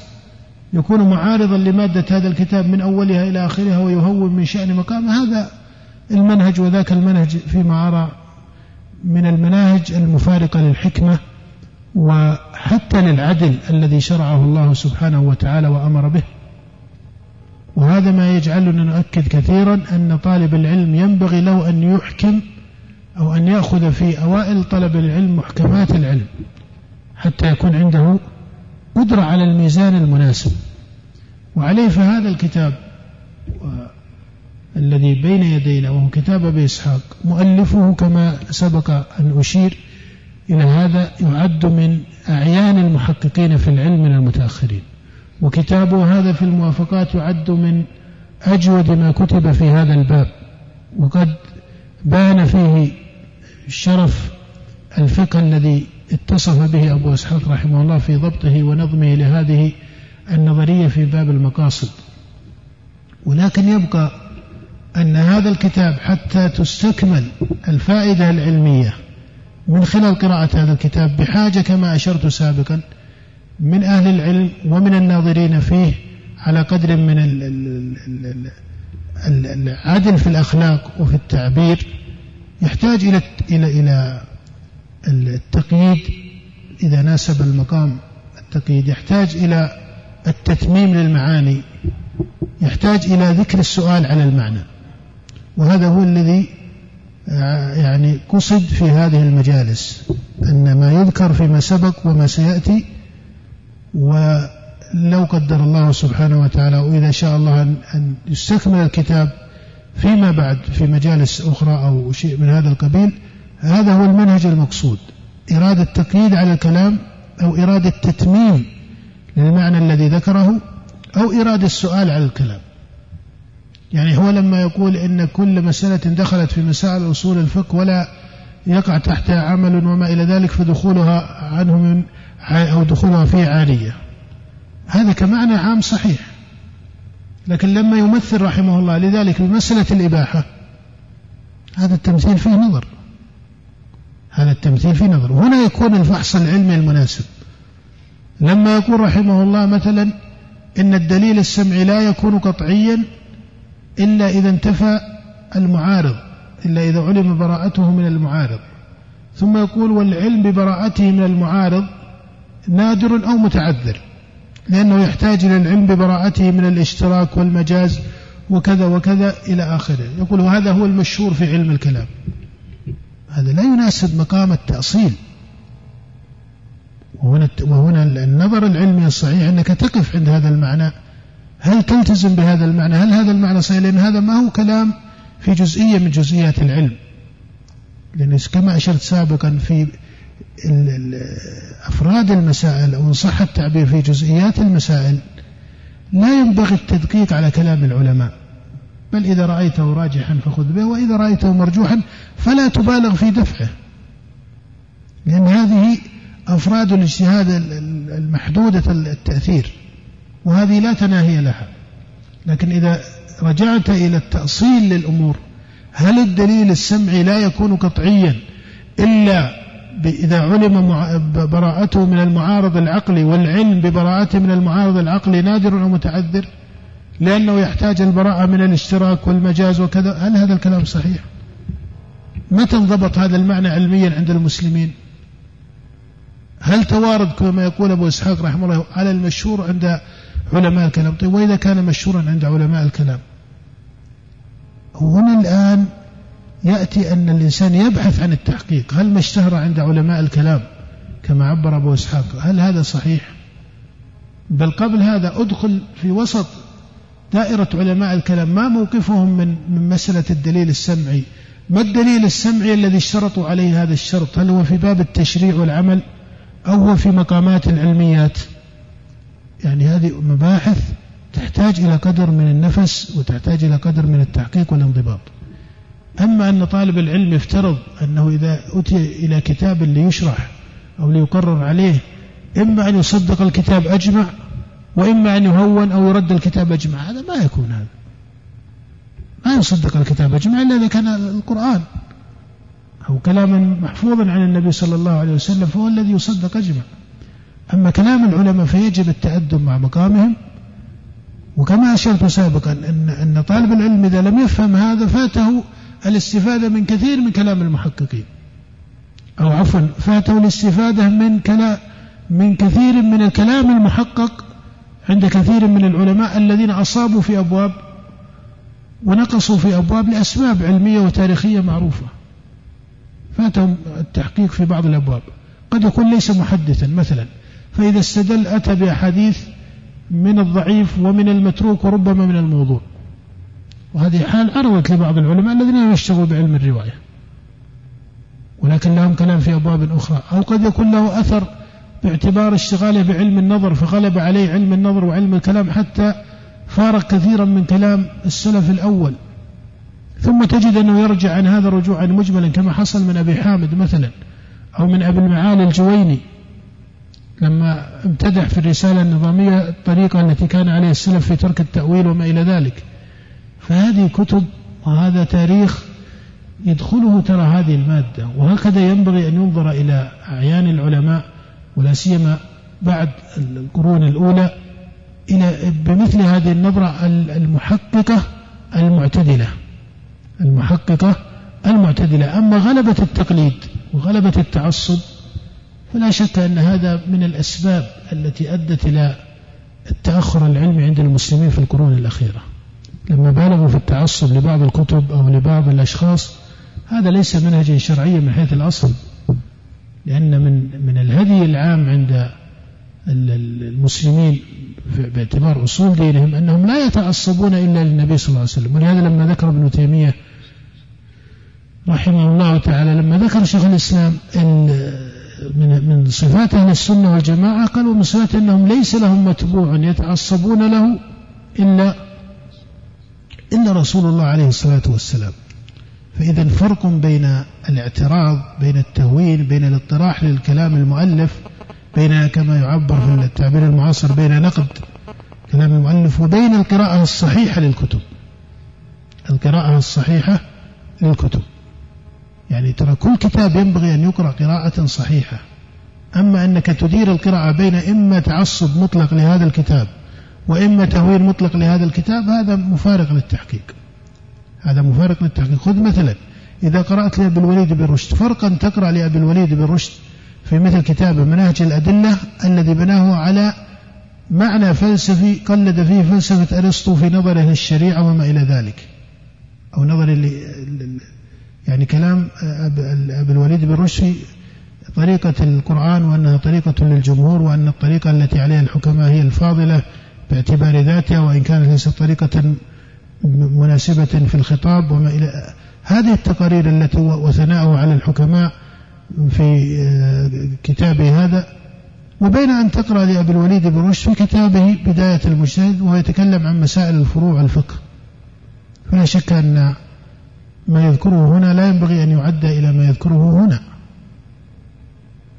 يكون معارضا لمادة هذا الكتاب من أولها إلى آخرها ويهون من شأن مقامه هذا المنهج وذاك المنهج فيما أرى من المناهج المفارقة للحكمة وحتى للعدل الذي شرعه الله سبحانه وتعالى وأمر به. وهذا ما يجعلنا نؤكد كثيرا أن طالب العلم ينبغي له أن يحكم أو أن يأخذ في أوائل طلب العلم محكمات العلم. حتى يكون عنده قدرة على الميزان المناسب. وعليه فهذا الكتاب الذي بين يدينا وهو كتاب أبي إسحاق مؤلفه كما سبق أن أشير إلى هذا يعد من أعيان المحققين في العلم من المتأخرين. وكتابه هذا في الموافقات يعد من أجود ما كتب في هذا الباب. وقد بان فيه شرف الفقه الذي اتصف به أبو إسحاق رحمه الله في ضبطه ونظمه لهذه النظرية في باب المقاصد. ولكن يبقى أن هذا الكتاب حتى تستكمل الفائدة العلمية من خلال قراءة هذا الكتاب بحاجة كما أشرت سابقا من أهل العلم ومن الناظرين فيه على قدر من العدل في الأخلاق وفي التعبير. يحتاج إلى إلى إلى التقييد إذا ناسب المقام التقييد يحتاج إلى التتميم للمعاني يحتاج إلى ذكر السؤال على المعنى. وهذا هو الذي آه، يعني قصد في هذه المجالس أن ما يذكر فيما سبق وما سيأتي ولو قدر الله سبحانه وتعالى وإذا شاء الله أن يستكمل الكتاب فيما بعد في مجالس أخرى أو شيء من هذا القبيل هذا هو المنهج المقصود. إرادة تقييد على الكلام أو إرادة تتميم للمعنى الذي ذكره أو إرادة السؤال على الكلام. يعني هو لما يقول إن كل مسألة دخلت في مسائل أصول الفقه ولا يقع تحتها عمل وما إلى ذلك فدخولها عنه من أو دخولها فيه عالية. هذا كمعنى عام صحيح. لكن لما يمثل رحمه الله لذلك بمسألة الإباحة هذا التمثيل فيه نظر. هذا التمثيل فيه نظر. وهنا يكون الفحص العلمي المناسب. لما يقول رحمه الله مثلا إن الدليل السمعي لا يكون قطعيا إلا إذا انتفى المعارض إلا إذا علم براءته من المعارض. ثم يقول والعلم ببراءته من المعارض نادر أو متعذر لأنه يحتاج إلى العلم ببراءته من الاشتراك والمجاز وكذا وكذا إلى آخره. يقول وهذا هو المشهور في علم الكلام. هذا لا يناسب مقام التأصيل. وهنا وهنا النظر العلمي الصحيح أنك تقف عند هذا المعنى. هل تلتزم بهذا المعنى؟ هل هذا المعنى صحيح؟ لأن هذا ما هو كلام في جزئية من جزئيات العلم. لأن كما أشرت سابقا في أفراد المسائل أو إن صح التعبير في جزئيات المسائل لا ينبغي التدقيق على كلام العلماء. بل إذا رأيته راجحا فخذ به وإذا رأيته مرجوحا فلا تبالغ في دفعه. لأن هذه أفراد الاجتهاد المحدودة التأثير وهذه لا تناهي لها. لكن إذا رجعت إلى التأصيل للأمور هل الدليل السمعي لا يكون قطعيا إلا إذا علم براءته من المعارض العقلي والعلم ببراءته من المعارض العقلي نادر أو متعذر؟ لأنه يحتاج البراءة من الاشتراك والمجاز وكذا. هل هذا الكلام صحيح؟ متى انضبط هذا المعنى علميا عند المسلمين؟ هل توارد كما يقول أبو إسحاق رحمه الله على المشهور عند علماء الكلام؟ طيب وإذا كان مشهورا عند علماء الكلام؟ هنا الآن يأتي أن الإنسان يبحث عن التحقيق. هل ما اشتهر عند علماء الكلام كما عبر أبو إسحاق؟ هل هذا صحيح؟ بل قبل هذا أدخل في وسط دائرة علماء الكلام ما موقفهم من من مسألة الدليل السمعي. ما الدليل السمعي الذي اشترطوا عليه هذا الشرط؟ هل هو في باب التشريع والعمل أو هو في مقامات العلميات؟ يعني هذه مباحث تحتاج إلى قدر من النفس وتحتاج إلى قدر من التحقيق والانضباط. أما أن طالب العلم يفترض أنه إذا أتي إلى كتاب ليشرح أو ليقرر عليه إما أن يصدق الكتاب أجمع وإما أن يهون أو يرد الكتاب أجمع هذا ما يكون هذا. ما يصدق الكتاب أجمع إلا إذا كان القرآن. أو كلام محفوظا عن النبي صلى الله عليه وسلم فهو الذي يصدق أجمع أما كلام العلماء فيجب التأدب مع مقامهم. وكما أشرت سابقا أن أن طالب العلم إذا لم يفهم هذا فاته الاستفادة من كثير من كلام المحققين. أو عفوا فاته الاستفادة من كلام من كثير من الكلام المحقق عند كثير من العلماء الذين أصابوا في أبواب ونقصوا في أبواب لأسباب علمية وتاريخية معروفة. فاتهم التحقيق في بعض الأبواب. قد يكون ليس محدثا مثلا فإذا استدل أتى بأحاديث من الضعيف ومن المتروك وربما من الموضوع. وهذه حال عرضت لبعض العلماء الذين يشتغلوا بعلم الرواية. ولكن لهم كلام في أبواب أخرى. أو قد يكون له أثر باعتبار اشتغاله بعلم النظر فغلب عليه علم النظر وعلم الكلام حتى فارق كثيرا من كلام السلف الأول. ثم تجد أنه يرجع عن هذا رجوعا مجملا كما حصل من أبي حامد مثلا أو من أبي المعالي الجويني. لما امتدح في الرسالة النظامية الطريقة التي كان عليها السلف في ترك التأويل وما إلى ذلك. فهذه كتب وهذا تاريخ يدخله ترى هذه المادة. وهكذا ينبغي أن ينظر إلى أعيان العلماء ولا سيما بعد القرون الأولى إلى بمثل هذه النظرة المحققة المعتدلة. المحققة المعتدلة. أما غلبة التقليد وغلبة التعصب فلا شك أن هذا من الأسباب التي أدت إلى التأخر العلمي عند المسلمين في القرون الأخيرة. لما بالغوا في التعصب لبعض الكتب أو لبعض الأشخاص هذا ليس منهجا شرعيا من حيث الأصل. لأن من من الهدي العام عند المسلمين باعتبار أصول دينهم أنهم لا يتعصبون إلا للنبي صلى الله عليه وسلم. ولهذا لما ذكر ابن تيمية رحمه الله تعالى لما ذكر شيخ الإسلام من من صفات أهل السنة والجماعة قال ومن صفات أنهم ليس لهم متبوع يتعصبون له إلا إلا رسول الله عليه الصلاة والسلام. فإذا فرق بين الاعتراض بين التهويل بين الاطراح للكلام المؤلف بين كما يعبر في التعبير المعاصر بين نقد كلام المؤلف وبين القراءة الصحيحة للكتب. القراءة الصحيحة للكتب. يعني ترى كل كتاب ينبغي أن يقرأ قراءة صحيحة. أما أنك تدير القراءة بين إما تعصب مطلق لهذا الكتاب وإما تهويل مطلق لهذا الكتاب هذا مفارق للتحقيق. هذا مفارق للتحقيق خذ مثلا إذا قرأت لأبي الوليد بن رشد فرقا تقرأ لأبي الوليد بن رشد في مثل كتاب مناهج الأدلة الذي بناه على معنى فلسفي قلد فيه فلسفة أرسطو في نظره للشريعة وما إلى ذلك. أو نظر يعني كلام أبي الوليد بن رشد طريقة القرآن وأنها طريقة للجمهور وأن الطريقة التي عليها الحكماء هي الفاضلة باعتبار ذاتها وإن كانت ليست طريقة مناسبة في الخطاب وما إلى هذه التقارير التي وثناءه على الحكماء في آه، كتابه هذا وبين أن تقرأ لأبي الوليد بن رشد في كتابه بداية المجتهد وهو يتكلم عن مسائل الفروع الفقه فلا شك أن ما يذكره هنا لا ينبغي أن يعد إلى ما يذكره هنا.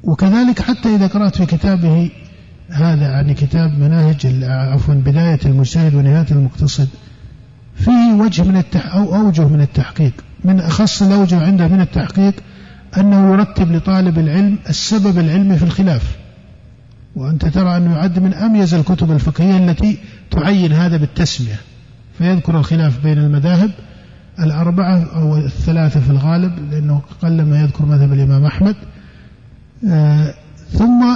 وكذلك حتى إذا قرأت في كتابه هذا يعني كتاب مناهج عفوا بداية المجتهد ونهاية المقتصد فيه وجه من التح أو أوجه من التحقيق. من أخص الأوجه عنده من التحقيق أنه يرتب لطالب العلم السبب العلمي في الخلاف. وأنت ترى أنه يعد من أميز الكتب الفقهية التي تعين هذا بالتسمية. فيذكر الخلاف بين المذاهب الأربعة أو الثلاثة في الغالب لأنه قلما يذكر مذهب الإمام أحمد. آه ثم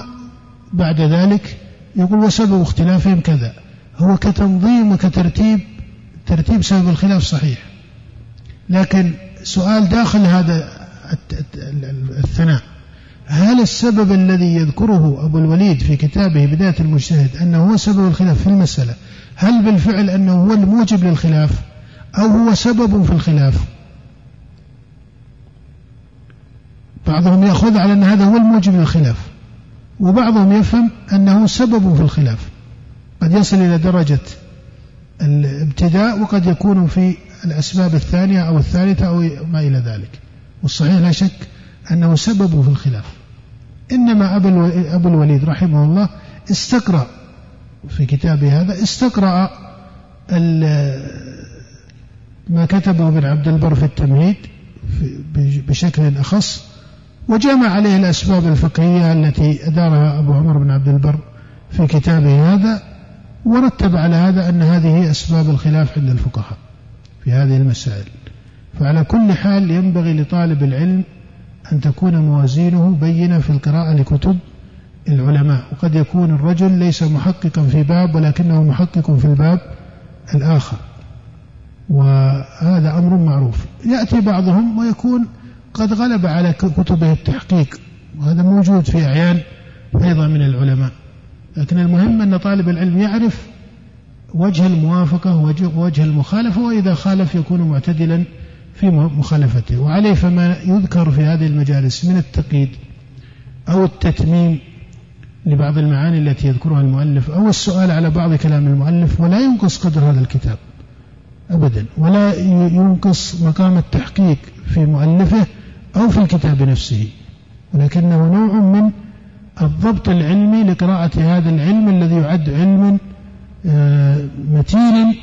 بعد ذلك يقول وسبب اختلافهم كذا. هو كتنظيم وكترتيب ترتيب سبب الخلاف صحيح. لكن سؤال داخل هذا الثناء. هل السبب الذي يذكره أبو الوليد في كتابه بداية المجتهد أنه هو سبب الخلاف في المسألة هل بالفعل أنه هو الموجب للخلاف أو هو سبب في الخلاف؟ بعضهم يأخذ على أن هذا هو الموجب للخلاف وبعضهم يفهم أنه سبب في الخلاف. قد يصل إلى درجة الابتداء وقد يكون في الأسباب الثانية أو الثالثة أو ما إلى ذلك. والصحيح لا شك أنه سبب في الخلاف. إنما أبو الوليد رحمه الله استقرأ في كتابه هذا استقرأ ما كتبه ابن عبد البر في التمهيد بشكل أخص وجمع عليه الأسباب الفقهية التي أدارها أبو عمر بن عبد البر في كتابه هذا. ورتب على هذا أن هذه أسباب الخلاف عند الفقهاء في هذه المسائل. فعلى كل حال ينبغي لطالب العلم أن تكون موازينه بينة في القراءة لكتب العلماء. وقد يكون الرجل ليس محققا في باب ولكنه محقق في الباب الآخر. وهذا أمر معروف. يأتي بعضهم ويكون قد غلب على كتبه التحقيق وهذا موجود في أعيان أيضا من العلماء. لكن المهم أن طالب العلم يعرف وجه الموافقة ووجه المخالفة وإذا خالف يكون معتدلا في مخالفته. وعليه فما يذكر في هذه المجالس من التقييد أو التتميم لبعض المعاني التي يذكرها المؤلف أو السؤال على بعض كلام المؤلف ولا ينقص قدر هذا الكتاب أبدا ولا ينقص مقام التحقيق في مؤلفه أو في الكتاب نفسه. ولكنه نوع من الضبط العلمي لقراءة هذا العلم الذي يعد علما آه، متينا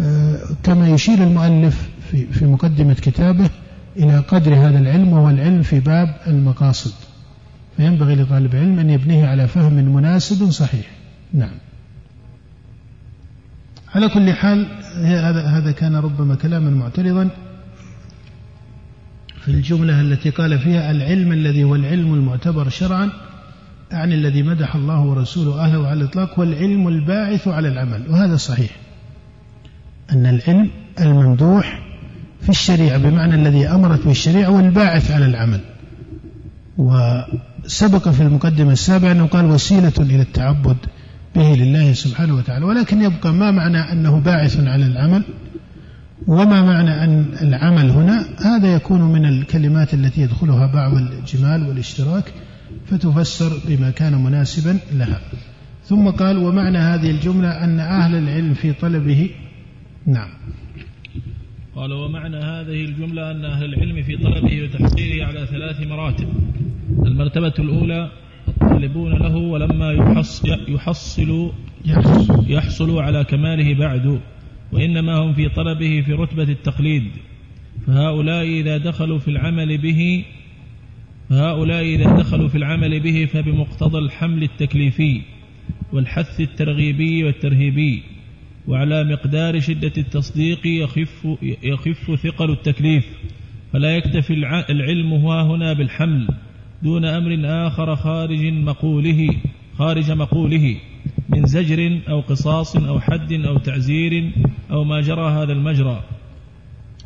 آه، كما يشير المؤلف في مقدمة كتابه إلى قدر هذا العلم وهو العلم في باب المقاصد. فينبغي لطالب العلم أن يبنيه على فهم مناسب صحيح. نعم. على كل حال هذا كان ربما كلاما معترضا في الجملة التي قال فيها العلم الذي هو العلم المعتبر شرعا أعني الذي مدح الله ورسوله أهله على الإطلاق هو العلم الباعث على العمل وهذا صحيح. أن العلم الممدوح في الشريعة بمعنى الذي أمرت بالشريعة والباعث على العمل. وسبق في المقدمة السابعة أنه قال وسيلة إلى التعبد به لله سبحانه وتعالى ولكن يبقى ما معنى أنه باعث على العمل وما معنى أن العمل هنا؟ هذا يكون من الكلمات التي يدخلها بعض الجمال والاشتراك. فتفسر بما كان مناسبا لها. ثم قال ومعنى هذه الجملة أن أهل العلم في طلبه. نعم. قال ومعنى هذه الجملة أن أهل العلم في طلبه وتحصيله على ثلاث مراتب. المرتبة الأولى الطالبون له ولما يحصل, يحصل يحصل على كماله بعد وإنما هم في طلبه في رتبة التقليد. فهؤلاء إذا دخلوا في العمل به فهؤلاء إذا دخلوا في العمل به فبمقتضى الحمل التكليفي والحث الترغيبي والترهيبي وعلى مقدار شدة التصديق يخف, يخف ثقل التكليف. فلا يكتفي العلم ها هنا بالحمل دون أمر آخر خارج مقوله خارج مقوله من زجر أو قصاص أو حد أو تعزير أو ما جرى هذا المجرى.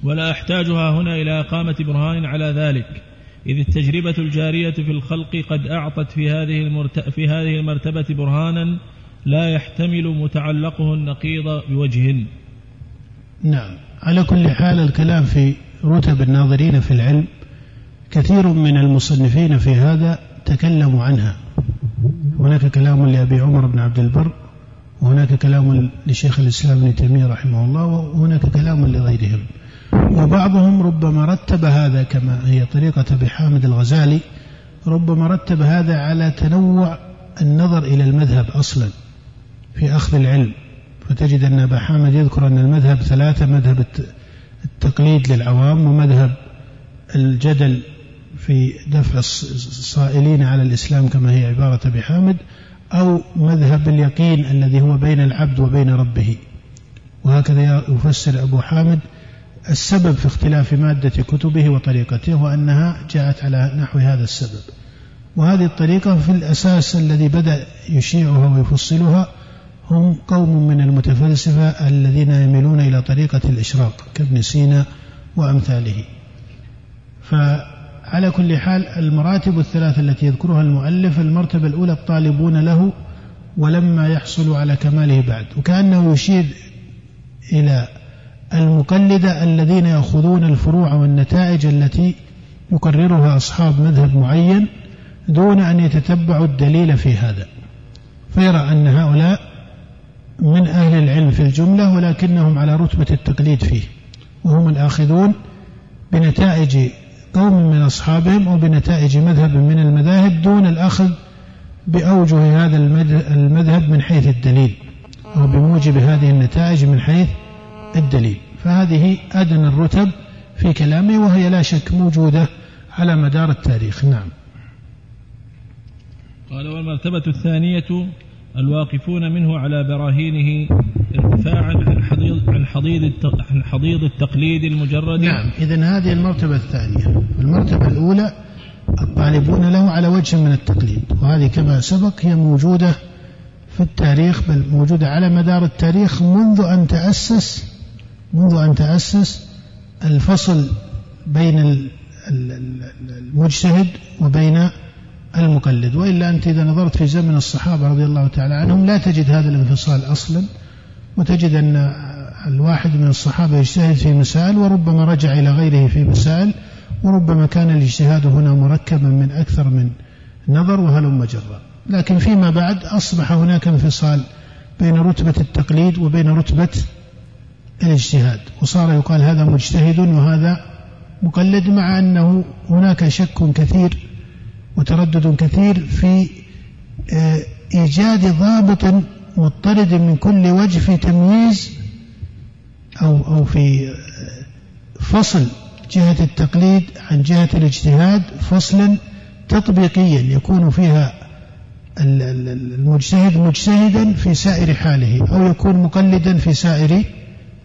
ولا أحتاجها هنا إلى إقامة برهان على ذلك. إذ التجربة الجارية في الخلق قد أعطت في هذه في هذه المرتبة برهانا لا يحتمل متعلقه النقيض بوجه. نعم. على كل حال الكلام في رتب الناظرين في العلم كثير من المصنفين في هذا تكلموا عنها. هناك كلام لأبي عمر بن عبد البر وهناك كلام لشيخ الإسلام ابن تيمية رحمه الله وهناك كلام لغيرهم. وبعضهم ربما رتب هذا كما هي طريقة أبي حامد الغزالي ربما رتب هذا على تنوع النظر إلى المذهب أصلا في أخذ العلم. فتجد أن أبا حامد يذكر أن المذهب ثلاثة مذهب التقليد للعوام ومذهب الجدل في دفع الصائلين على الإسلام كما هي عبارة أبي حامد أو مذهب اليقين الذي هو بين العبد وبين ربه. وهكذا يفسر أبو حامد السبب في اختلاف مادة كتبه وطريقته وأنها جاءت على نحو هذا السبب. وهذه الطريقة في الأساس الذي بدأ يشيعها ويفصلها هم قوم من المتفلسفة الذين يميلون إلى طريقة الإشراق كابن سينا وأمثاله. فعلى كل حال المراتب الثلاثة التي يذكرها المؤلف المرتبة الأولى الطالبون له ولما يحصلوا على كماله بعد. وكأنه يشير إلى المقلدة الذين يأخذون الفروع والنتائج التي يقررها أصحاب مذهب معين دون أن يتتبعوا الدليل في هذا. فيرى أن هؤلاء من أهل العلم في الجملة ولكنهم على رتبة التقليد فيه وهم الآخذون بنتائج قوم من أصحابهم أو بنتائج مذهب من المذاهب دون الأخذ بأوجه هذا المذهب من حيث الدليل أو بموجب هذه النتائج من حيث الدليل. فهذه أدنى الرتب في كلامه وهي لا شك موجودة على مدار التاريخ. نعم. قال والمرتبة الثانية الواقفون منه على براهينه ارتفاعا عن حضيض عن حضيض عن حضيض التقليد المجرد. نعم. إذا هذه المرتبة الثانية. المرتبة الأولى الطالبون له على وجه من التقليد وهذه كما سبق هي موجودة في التاريخ بل موجودة على مدار التاريخ منذ أن تأسس منذ أن تأسس الفصل بين المجتهد وبين المقلد. وإلا أنت إذا نظرت في زمن الصحابة رضي الله تعالى عنهم لا تجد هذا الانفصال أصلا وتجد أن الواحد من الصحابة يجتهد في مسائل وربما رجع إلى غيره في مسائل وربما كان الاجتهاد هنا مركبا من أكثر من نظر وهلم جرا. لكن فيما بعد أصبح هناك انفصال بين رتبة التقليد وبين رتبة الاجتهاد. وصار يقال هذا مجتهد وهذا مقلد مع أنه هناك شك كثير وتردد كثير في آه، إيجاد ضابط مضطرد من كل وجه في تمييز أو أو في آه، فصل جهة التقليد عن جهة الاجتهاد فصلا تطبيقيا يكون فيها المجتهد مجتهدا في سائر حاله أو يكون مقلدا في سائر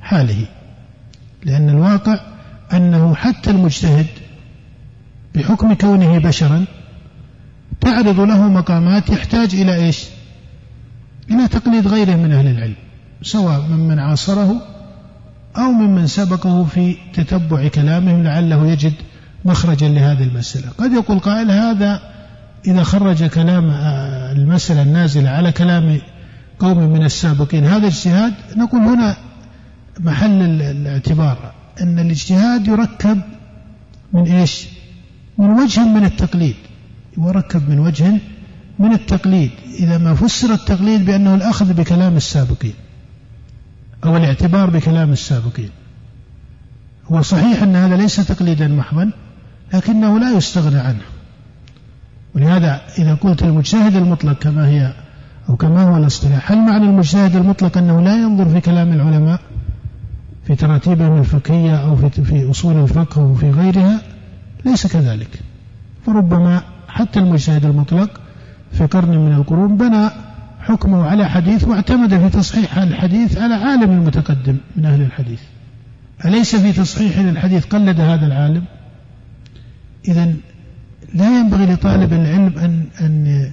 حاله. لأن الواقع أنه حتى المجتهد بحكم كونه بشرا تعرض له مقامات يحتاج إلى إيش؟ إلى تقليد غيره من أهل العلم سواء ممن عاصره أو ممن سبقه في تتبع كلامهم لعله يجد مخرجا لهذه المسألة. قد يقول قائل هذا إذا خرج كلام آه، المسألة النازلة على كلام قوم من السابقين. هذا اجتهاد نقول هنا محل الاعتبار أن الاجتهاد يركب من إيش؟ من وجه من التقليد. يركب من وجه من التقليد. إذا ما فسر التقليد بأنه الأخذ بكلام السابقين أو الاعتبار بكلام السابقين. هو صحيح أن هذا ليس تقليدا محضا لكنه لا يستغنى عنه. ولهذا إذا قلت المجتهد المطلق كما هي أو كما هو الاصطلاح هل معنى المجتهد المطلق أنه لا ينظر في كلام العلماء؟ في تراتيبهم الفقهية أو في, في أصول الفقه أو في غيرها ليس كذلك. فربما حتى المجتهد المطلق في قرن من القرون بنى حكمه على حديث واعتمد في تصحيح الحديث على عالم المتقدم من أهل الحديث. أليس في تصحيح للحديث قلد هذا العالم؟ إذا لا ينبغي لطالب العلم أن أن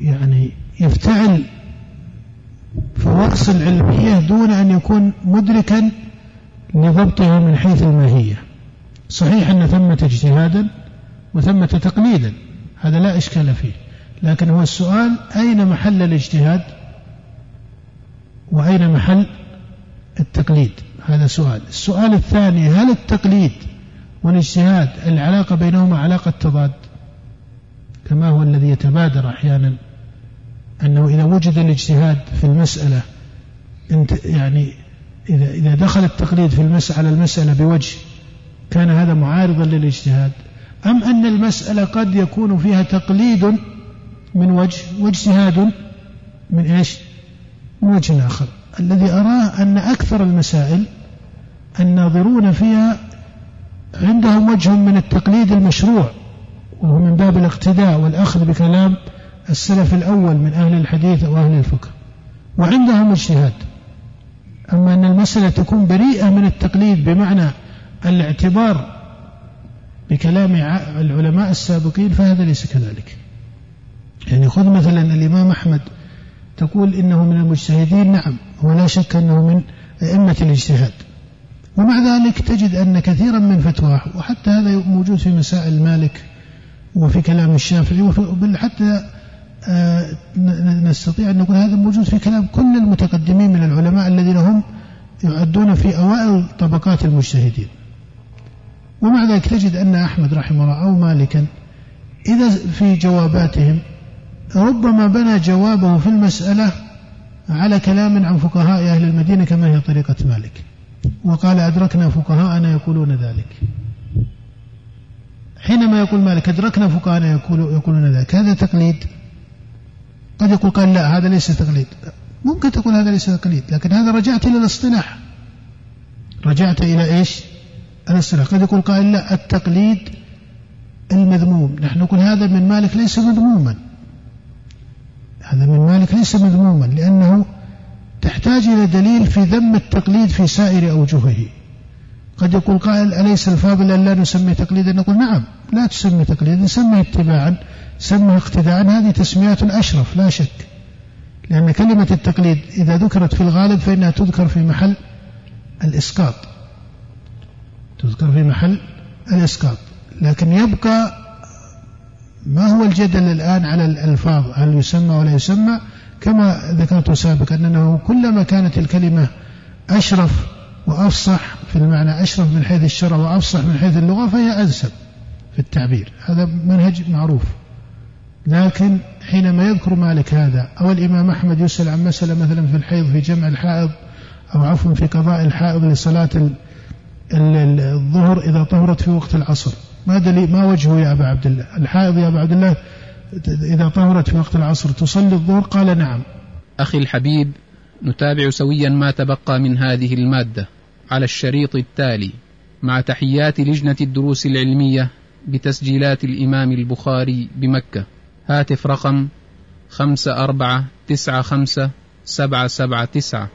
يعني يفتعل فواصل العلمية دون أن يكون مدركا لضبطها من حيث الماهية. صحيح أن ثمة اجتهادا وثمة تقليدا هذا لا إشكال فيه. لكن هو السؤال أين محل الاجتهاد؟ وأين محل التقليد؟ هذا سؤال. السؤال الثاني هل التقليد والاجتهاد العلاقة بينهما علاقة تضاد؟ كما هو الذي يتبادر أحيانا أنه إذا وجد الاجتهاد في المسألة يعني إذا إذا دخل التقليد في المسألة المسألة بوجه كان هذا معارضا للاجتهاد. أم أن المسألة قد يكون فيها تقليد من وجه واجتهاد من إيش؟ من وجه آخر. الذي أراه أن أكثر المسائل الناظرون فيها عندهم وجه من التقليد المشروع وهو من باب الاقتداء والأخذ بكلام السلف الأول من أهل الحديث أو أهل الفقه. وعندهم اجتهاد. أما أن المسألة تكون بريئة من التقليد بمعنى الاعتبار بكلام العلماء السابقين فهذا ليس كذلك. يعني خذ مثلا الإمام أحمد تقول إنه من المجتهدين نعم ولا شك أنه من أئمة الاجتهاد. ومع ذلك تجد أن كثيرا من فتواه وحتى هذا موجود في مسائل مالك وفي كلام الشافعي وفي حتى نستطيع أن نقول هذا موجود في كلام كل المتقدمين من العلماء الذين هم يعدون في أوائل طبقات المجتهدين. ومع ذلك تجد أن أحمد رحمه الله أو مالكا إذا في جواباتهم ربما بنى جوابه في المسألة على كلام عن فقهاء أهل المدينة كما هي طريقة مالك. وقال أدركنا فقهاءنا يقولون ذلك. حينما يقول مالك أدركنا فقهاءنا يقولون ذلك. هذا تقليد قد يقول قال لا هذا ليس تقليد. ممكن تقول هذا ليس تقليد لكن هذا رجعت إلى الاصطلاح. رجعت إلى إيش؟ الاصطلاح. قد يقول قائل لا التقليد المذموم. نحن نقول هذا من مالك ليس مذموما. هذا من مالك ليس مذموما لأنه تحتاج إلى دليل في ذم التقليد في سائر أوجهه. قد يقول قائل أليس الفاضل أن لا نسمي تقليدا؟ نقول نعم لا تسمي تقليدا سمي اتباعا سمي اقتداء هذه تسميات أشرف لا شك لأن كلمة التقليد إذا ذكرت في الغالب فإنها تذكر في محل الإسقاط. تذكر في محل الإسقاط. لكن يبقى ما هو الجدل الآن على الألفاظ؟ هل يسمى ولا يسمى؟ كما ذكرت سابقا أنه كلما كانت الكلمة أشرف وأفصح في المعنى أشرف من حيث الشرع وأفصح من حيث اللغة فهي أنسب في التعبير. هذا منهج معروف. لكن حينما يذكر مالك هذا أو الإمام أحمد يسأل عن مسألة مثلا في الحيض في جمع الحائض أو عفوا في قضاء الحائض لصلاة الظهر إذا طهرت في وقت العصر. ما دليل ما وجهه يا أبا عبد الله؟ الحائض يا أبا عبد الله إذا طهرت في وقت العصر تصلي الظهر؟ قال نعم. أخي الحبيب نتابع سويا ما تبقى من هذه المادة. على الشريط التالي مع تحيات لجنة الدروس العلمية بتسجيلات الإمام البخاري بمكة. هاتف رقم خمسة أربعة تسعة خمسة سبعة سبعة تسعة.